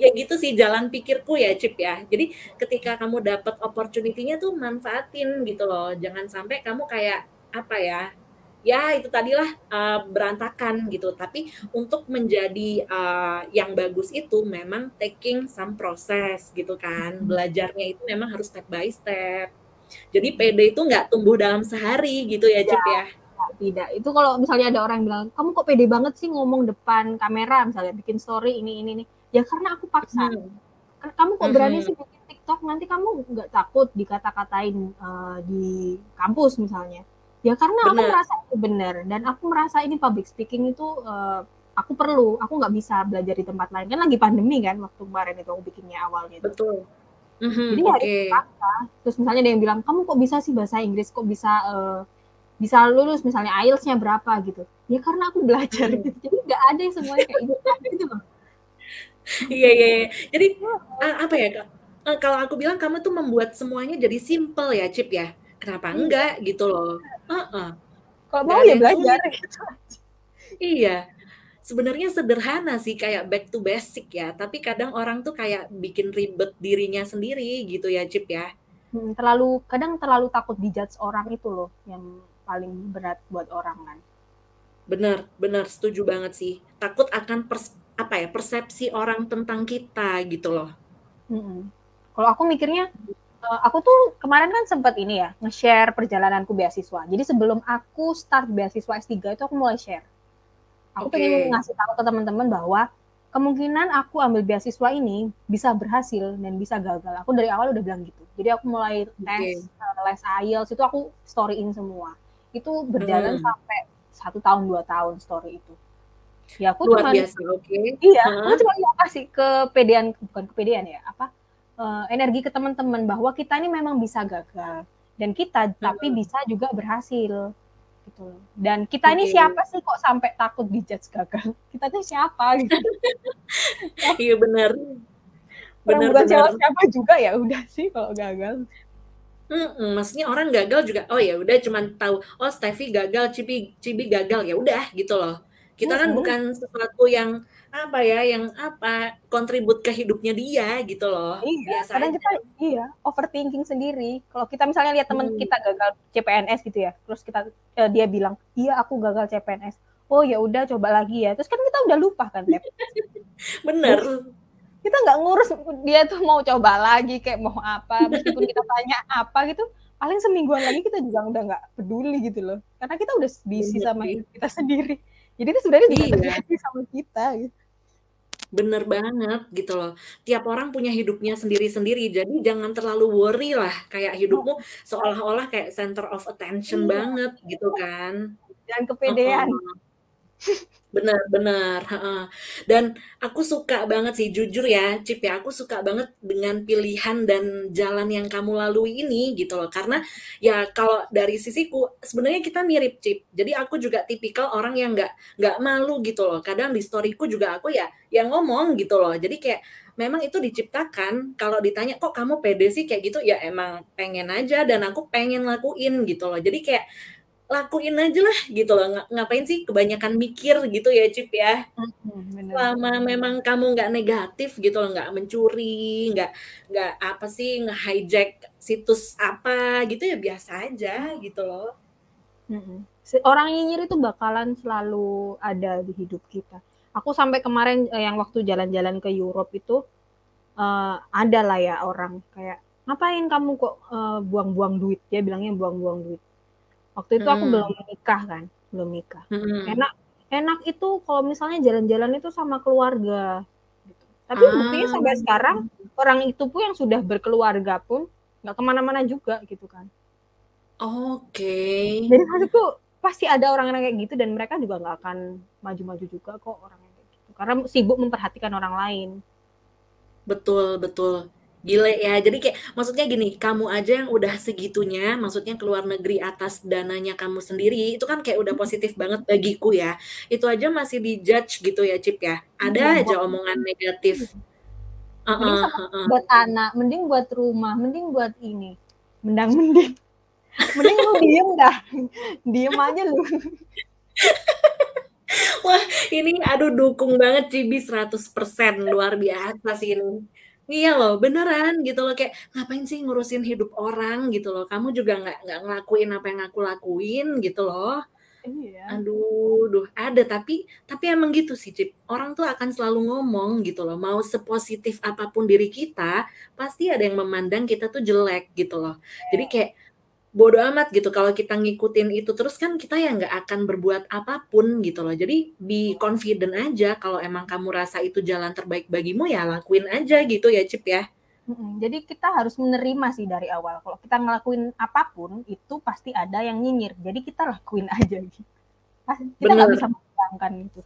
ya gitu sih jalan pikirku ya, Cip, ya. Jadi ketika kamu dapet opportunity-nya tuh manfaatin gitu loh, jangan sampai kamu kayak, apa ya, ya itu tadilah, eee, berantakan gitu. Tapi untuk menjadi, eee, yang bagus itu memang taking some process gitu kan, Mhm. belajarnya itu memang harus step by step. Jadi pede itu nggak tumbuh dalam sehari gitu ya, Cip, ya? tidak tidak. Itu kalau misalnya ada orang bilang, "Kamu kok pede banget sih ngomong depan kamera," misalnya bikin story ini ini ini, ya karena aku paksa. Mhm. kamu kok berani Mhm. sih bikin TikTok, nanti kamu nggak takut dikata-katain, eee, di kampus misalnya. Ya karena aku Bener. merasa itu bener dan aku merasa ini public speaking itu, eee, aku perlu, aku nggak bisa belajar di tempat lain, kan lagi pandemi kan waktu kemarin itu aku bikinnya awalnya itu. Betul. Mhm, Jadi ya oke. terpaksa, terus misalnya ada yang bilang, "Kamu kok bisa sih bahasa Inggris, kok bisa, eee, bisa lulus misalnya IELTS-nya berapa?" Gitu. Ya karena aku belajar Mhm. gitu, jadi nggak ada yang semuanya kayak instan gitu loh. Iya iya iya. Jadi, eee, apa ya, Kak, eee, kalau aku bilang kamu tuh membuat semuanya jadi simpel ya, Cip, ya. Kenapa Iya. enggak gitu loh. Heeh. Kalau mau ya belajar. Iya. Sebenarnya sederhana sih kayak back to basic ya, tapi kadang orang tuh kayak bikin ribet dirinya sendiri gitu ya, Cip, ya. Mhm, terlalu kadang terlalu takut di-judge orang itu loh yang paling berat buat orang kan. Bener bener, setuju banget sih. Takut akan pers apa ya, persepsi orang tentang kita gitu loh. Mhm. Kalau aku mikirnya, eee, aku tuh kemarin kan sempet ini ya, nge-share perjalananku beasiswa. Jadi sebelum aku start beasiswa S3 itu aku mulai share. Aku pengen Oke. ngasih tahu ke teman-teman bahwa kemungkinan aku ambil beasiswa ini bisa berhasil dan bisa gagal. Aku dari awal udah bilang gitu. Jadi aku mulai tes, Oke. eee, les IELTS itu aku story-in semua. Itu berjalan Mhm. sampai 1 tahun, 2 tahun story itu. Ya aku Luar cuman biasa, oke. iya, aku Heeh. cuma mau kasih kepedean bukan kepedean ya, apa, eee, energi ke teman-teman bahwa kita ini memang bisa gagal dan kita tapi Mhm. bisa juga berhasil, gitu loh. Dan kita ini Oke. siapa sih kok sampai takut di-judge gagal? [laughs] Kita tuh siapa gitu. [laughs] Iya bener. Orang Bener bukan bener. siapa-siapa juga ya udah sih kalau gagal. Mhm, maksudnya orang gagal juga, oh ya udah cuman tahu, oh Stefy gagal, Cibi Cibi gagal, ya udah gitu loh. Kita kan bukan sesuatu yang apa ya, yang apa, kontribut ke hidupnya dia gitu loh. Iya, Biasa kadang aja. kita iya, overthinking sendiri. Kalau kita misalnya lihat teman Hmm. kita gagal CPNS gitu ya, terus kita eee, dia bilang, "Iya aku gagal CPNS." Oh ya udah coba lagi ya, terus kan kita udah lupa kan. [laughs] Bener. Kita nggak ngurus dia tuh mau coba lagi, kayak mau apa, meskipun kita tanya apa gitu, paling semingguan lagi kita juga udah nggak peduli gitu loh. Karena kita udah busy Bener sama hidup kita sendiri. Jadi itu sebenarnya juga Iya. sama kita gitu. Bener banget gitu loh. Tiap orang punya hidupnya sendiri-sendiri, jadi jangan terlalu worry lah, kayak hidupmu seolah-olah kayak center of attention Iya. banget gitu kan. Jangan Heeh. kepedean. Bener, heeh. Dan aku suka banget sih, jujur ya, Cip ya, aku suka banget dengan pilihan dan jalan yang kamu lalui ini gitu loh. Karena ya kalau dari sisiku, sebenarnya kita mirip, Cip. Jadi aku juga tipikal orang yang nggak nggak malu gitu loh. Kadang di story-ku juga aku ya ya ngomong gitu loh. Jadi kayak memang itu diciptakan, kalau ditanya, "Kok kamu pede sih kayak gitu?" Ya emang pengen aja dan aku pengen lakuin gitu loh. Jadi kayak lakuin aja lah gitu loh, nga ngapain sih kebanyakan mikir gitu ya, Cip ya. Bener. Selama memang kamu nggak negatif gitu loh, nggak mencuri, nggak nggak apa sih, nge-hijack situs apa gitu, ya biasa aja gitu loh. Orang nyinyir itu bakalan selalu ada di hidup kita. Aku sampai kemarin, eee, yang waktu jalan-jalan ke Europe itu, eee, ada lah ya orang kayak, "Ngapain kamu kok, eee, buang-buang duit?" Dia bilangnya buang-buang duit. Waktu itu aku belum Mhm. nikah kan, belum nikah. Mhm. Enak enak itu kalau misalnya jalan-jalan itu sama keluarga, gitu. Tapi buktinya sampai Ah. sekarang, orang itu pun yang sudah berkeluarga pun nggak ke mana-mana juga gitu kan. Oke. Jadi maksudku pasti ada orang-orang kayak gitu dan mereka juga nggak akan maju-maju juga kok orangnya kayak gitu, karena sibuk memperhatikan orang lain. Betul betul. Gile ya, jadi kayak maksudnya gini, kamu aja yang udah segitunya, maksudnya ke luar negeri atas dananya kamu sendiri, itu kan kayak udah positif banget bagiku ya. Itu aja masih di-judge gitu ya, Cip ya. Iya, Ada aja buat omongan iya. negatif. Mending Heeh sama heeh. buat anak, mending buat rumah, mending buat ini, mendang-mending. Mending lu diem dah, [laughs] diem aja lu. [laughs] Wah, ini aduh dukung banget Cibi 100%, luar biasa sih ini. Iya loh, beneran gitu loh, kayak ngapain sih ngurusin hidup orang gitu loh, kamu juga nggak nggak ngelakuin apa yang aku lakuin gitu loh. Iya. Aduh, duh, ada tapi tapi emang gitu sih, Cip, orang tuh akan selalu ngomong gitu loh, mau sepositif apa pun diri kita, pasti ada yang memandang kita tuh jelek gitu loh. Jadi kayak bodoh amat gitu kalau kita ngikutin itu terus kan kita ya nggak akan berbuat apa pun gitu loh. Jadi be confident aja kalau emang kamu rasa itu jalan terbaik bagimu ya lakuin aja gitu ya Cip ya. Jadi kita harus menerima sih dari awal. Kalau kita ngelakuin apa pun itu pasti ada yang nyinyir. Jadi kita lakuin aja gitu. Kita nggak bisa membayangkan itu.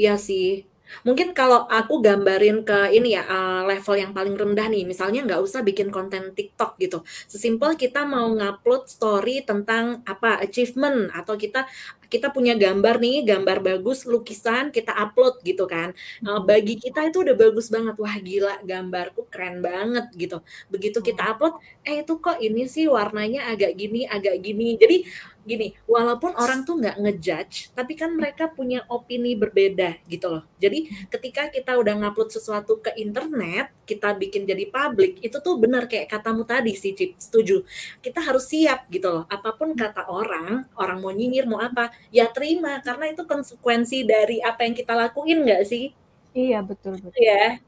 Iya sih Mungkin kalau aku gambarin ke ini ya, uh, level yang paling rendah nih, misalnya nggak usah bikin konten TikTok gitu. Sesimpel kita mau ngupload story tentang apa, achievement atau kita kita punya gambar nih, gambar bagus, lukisan, kita upload gitu kan. Uh, bagi kita itu udah bagus banget, wah gila gambarku keren banget gitu. Begitu kita hmm. upload, eh itu kok ini sih warnanya agak gini, agak gini. Jadi gini, walaupun orang tuh nggak ngejudge, tapi kan mereka punya opini berbeda gitu loh. Jadi ketika kita udah ngupload sesuatu ke internet, kita bikin jadi publik, itu tuh benar kayak katamu tadi sih, Cip, setuju. Kita harus siap gitu loh. Apa pun kata orang, orang mau nyinyir mau apa, ya terima karena itu konsekuensi dari apa yang kita lakuin nggak sih? Iya betul betul. Ya.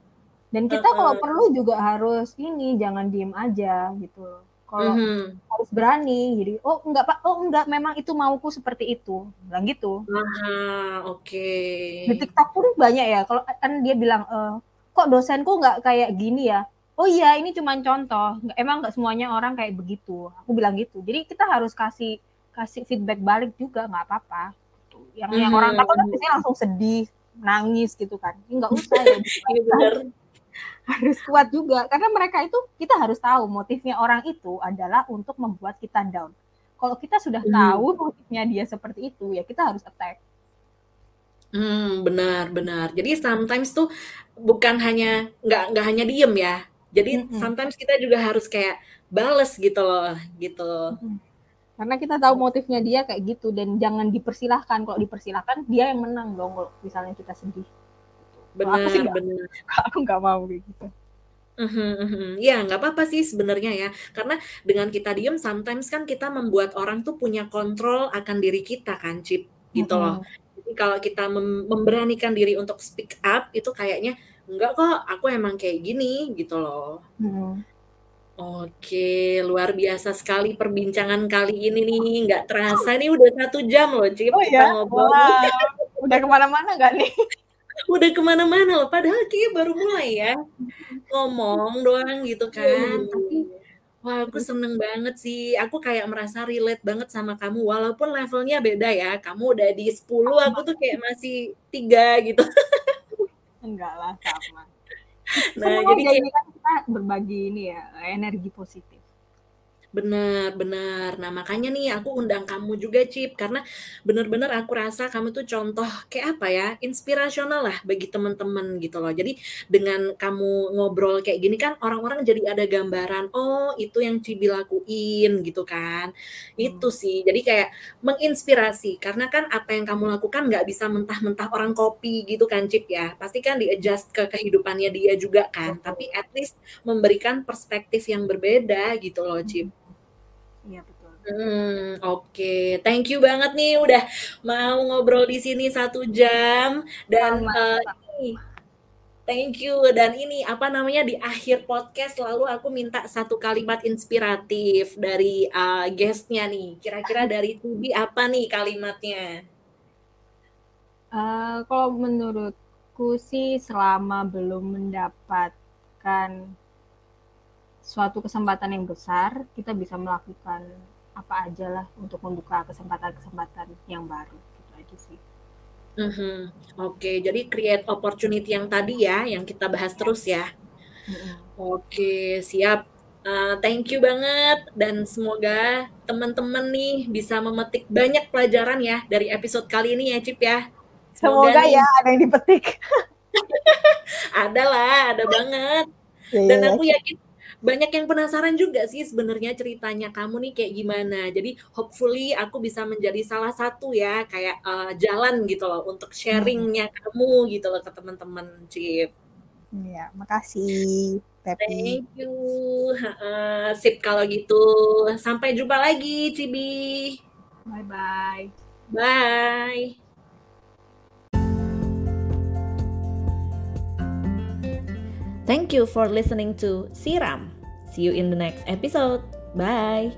Dan kita uh -uh. kalau perlu juga harus ini jangan diem aja gitu kalau mm-hmm. harus berani jadi oh enggak pak oh enggak memang itu mauku seperti itu bilang gitu ah oke okay. di TikTok pun banyak ya kalau kan dia bilang e, kok dosenku nggak kayak gini ya oh iya ini cuma contoh emang nggak semuanya orang kayak begitu aku bilang gitu jadi kita harus kasih kasih feedback balik juga nggak apa-apa yang mm-hmm. yang orang takut kan biasanya langsung sedih nangis gitu kan nggak usah ya [laughs] iya [laughs] harus kuat juga karena mereka itu kita harus tahu motifnya orang itu adalah untuk membuat kita down. Kalau kita sudah hmm. tahu motifnya dia seperti itu ya kita harus attack. Hmm, benar benar. Jadi sometimes tuh bukan hanya nggak nggak hanya diem ya. Jadi hmm. sometimes kita juga harus kayak bales gitu loh, gitu. Hmm. Karena kita tahu motifnya dia kayak gitu dan jangan dipersilahkan. Kalau dipersilahkan dia yang menang dong kalau misalnya kita sedih. Benar aku benar [laughs] aku nggak mau kayak gitu. Mm-hmm, ya nggak apa-apa sih sebenarnya ya. Karena dengan kita diem sometimes kan kita membuat orang tuh punya kontrol akan diri kita kan Cip? Gitu loh. Jadi kalau kita mem- memberanikan diri untuk speak up itu kayaknya enggak kok aku emang kayak gini gitu loh. Oke, luar biasa sekali perbincangan kali ini nih. Nggak terasa nih udah satu jam loh, Cip. Oh ya? Wow. Udah ke mana-mana nggak nih? [laughs] udah ke mana-mana loh padahal kayak baru mulai ya ngomong doang gitu kan iya. tapi wah aku seneng banget sih aku kayak merasa relate banget sama kamu walaupun levelnya beda ya kamu udah di 10 aku tuh kayak masih tiga gitu [laughs] enggak lah sama nah Semua jadi kayak, kita berbagi ini ya energi positif Benar, benar. Nah, makanya nih aku undang kamu juga, Cip, karena benar-benar aku rasa kamu tuh contoh kayak apa ya, inspirasional lah bagi teman-teman gitu loh. Jadi dengan kamu ngobrol kayak gini kan orang-orang jadi ada gambaran, oh itu yang Cibi lakuin gitu kan. Itu hmm. sih. Jadi kayak menginspirasi karena kan apa yang kamu lakukan nggak bisa mentah-mentah orang kopi gitu kan, Cip ya. Pasti kan di-adjust ke kehidupannya dia juga kan. Tapi at least memberikan perspektif yang berbeda gitu loh, Cip. Iya betul. Hmm, oke. Thank you banget nih udah mau ngobrol di sini satu jam dan uh, ini thank you dan ini apa namanya di akhir podcast lalu aku minta satu kalimat inspiratif dari uh, guestnya nih. Kira-kira dari Tubi apa nih kalimatnya? Uh, kalau menurutku sih selama belum mendapatkan suatu kesempatan yang besar, kita bisa melakukan apa aja lah untuk membuka kesempatan-kesempatan yang baru. Gitu aja sih. Mm-hmm. Oke, jadi create opportunity yang tadi ya, yang kita bahas terus ya. Mm-hmm. Oke, siap. Uh, thank you banget dan semoga teman-teman nih bisa memetik banyak pelajaran ya dari episode kali ini ya, Cip ya. Semoga, semoga nih, ya ada yang dipetik. [laughs] ada lah, ada banget. Yeah, dan iya. aku yakin banyak yang penasaran juga sih sebenarnya ceritanya kamu nih kayak gimana. Jadi hopefully aku bisa menjadi salah satu ya kayak uh, jalan gitu loh untuk sharingnya hmm. kamu gitu loh ke teman-teman Cip. Iya, makasih. Pepi. Thank you. Uh, sip kalau gitu. Sampai jumpa lagi, Cibi. Bye bye. Bye. Thank you for listening to Siram. See you in the next episode. Bye.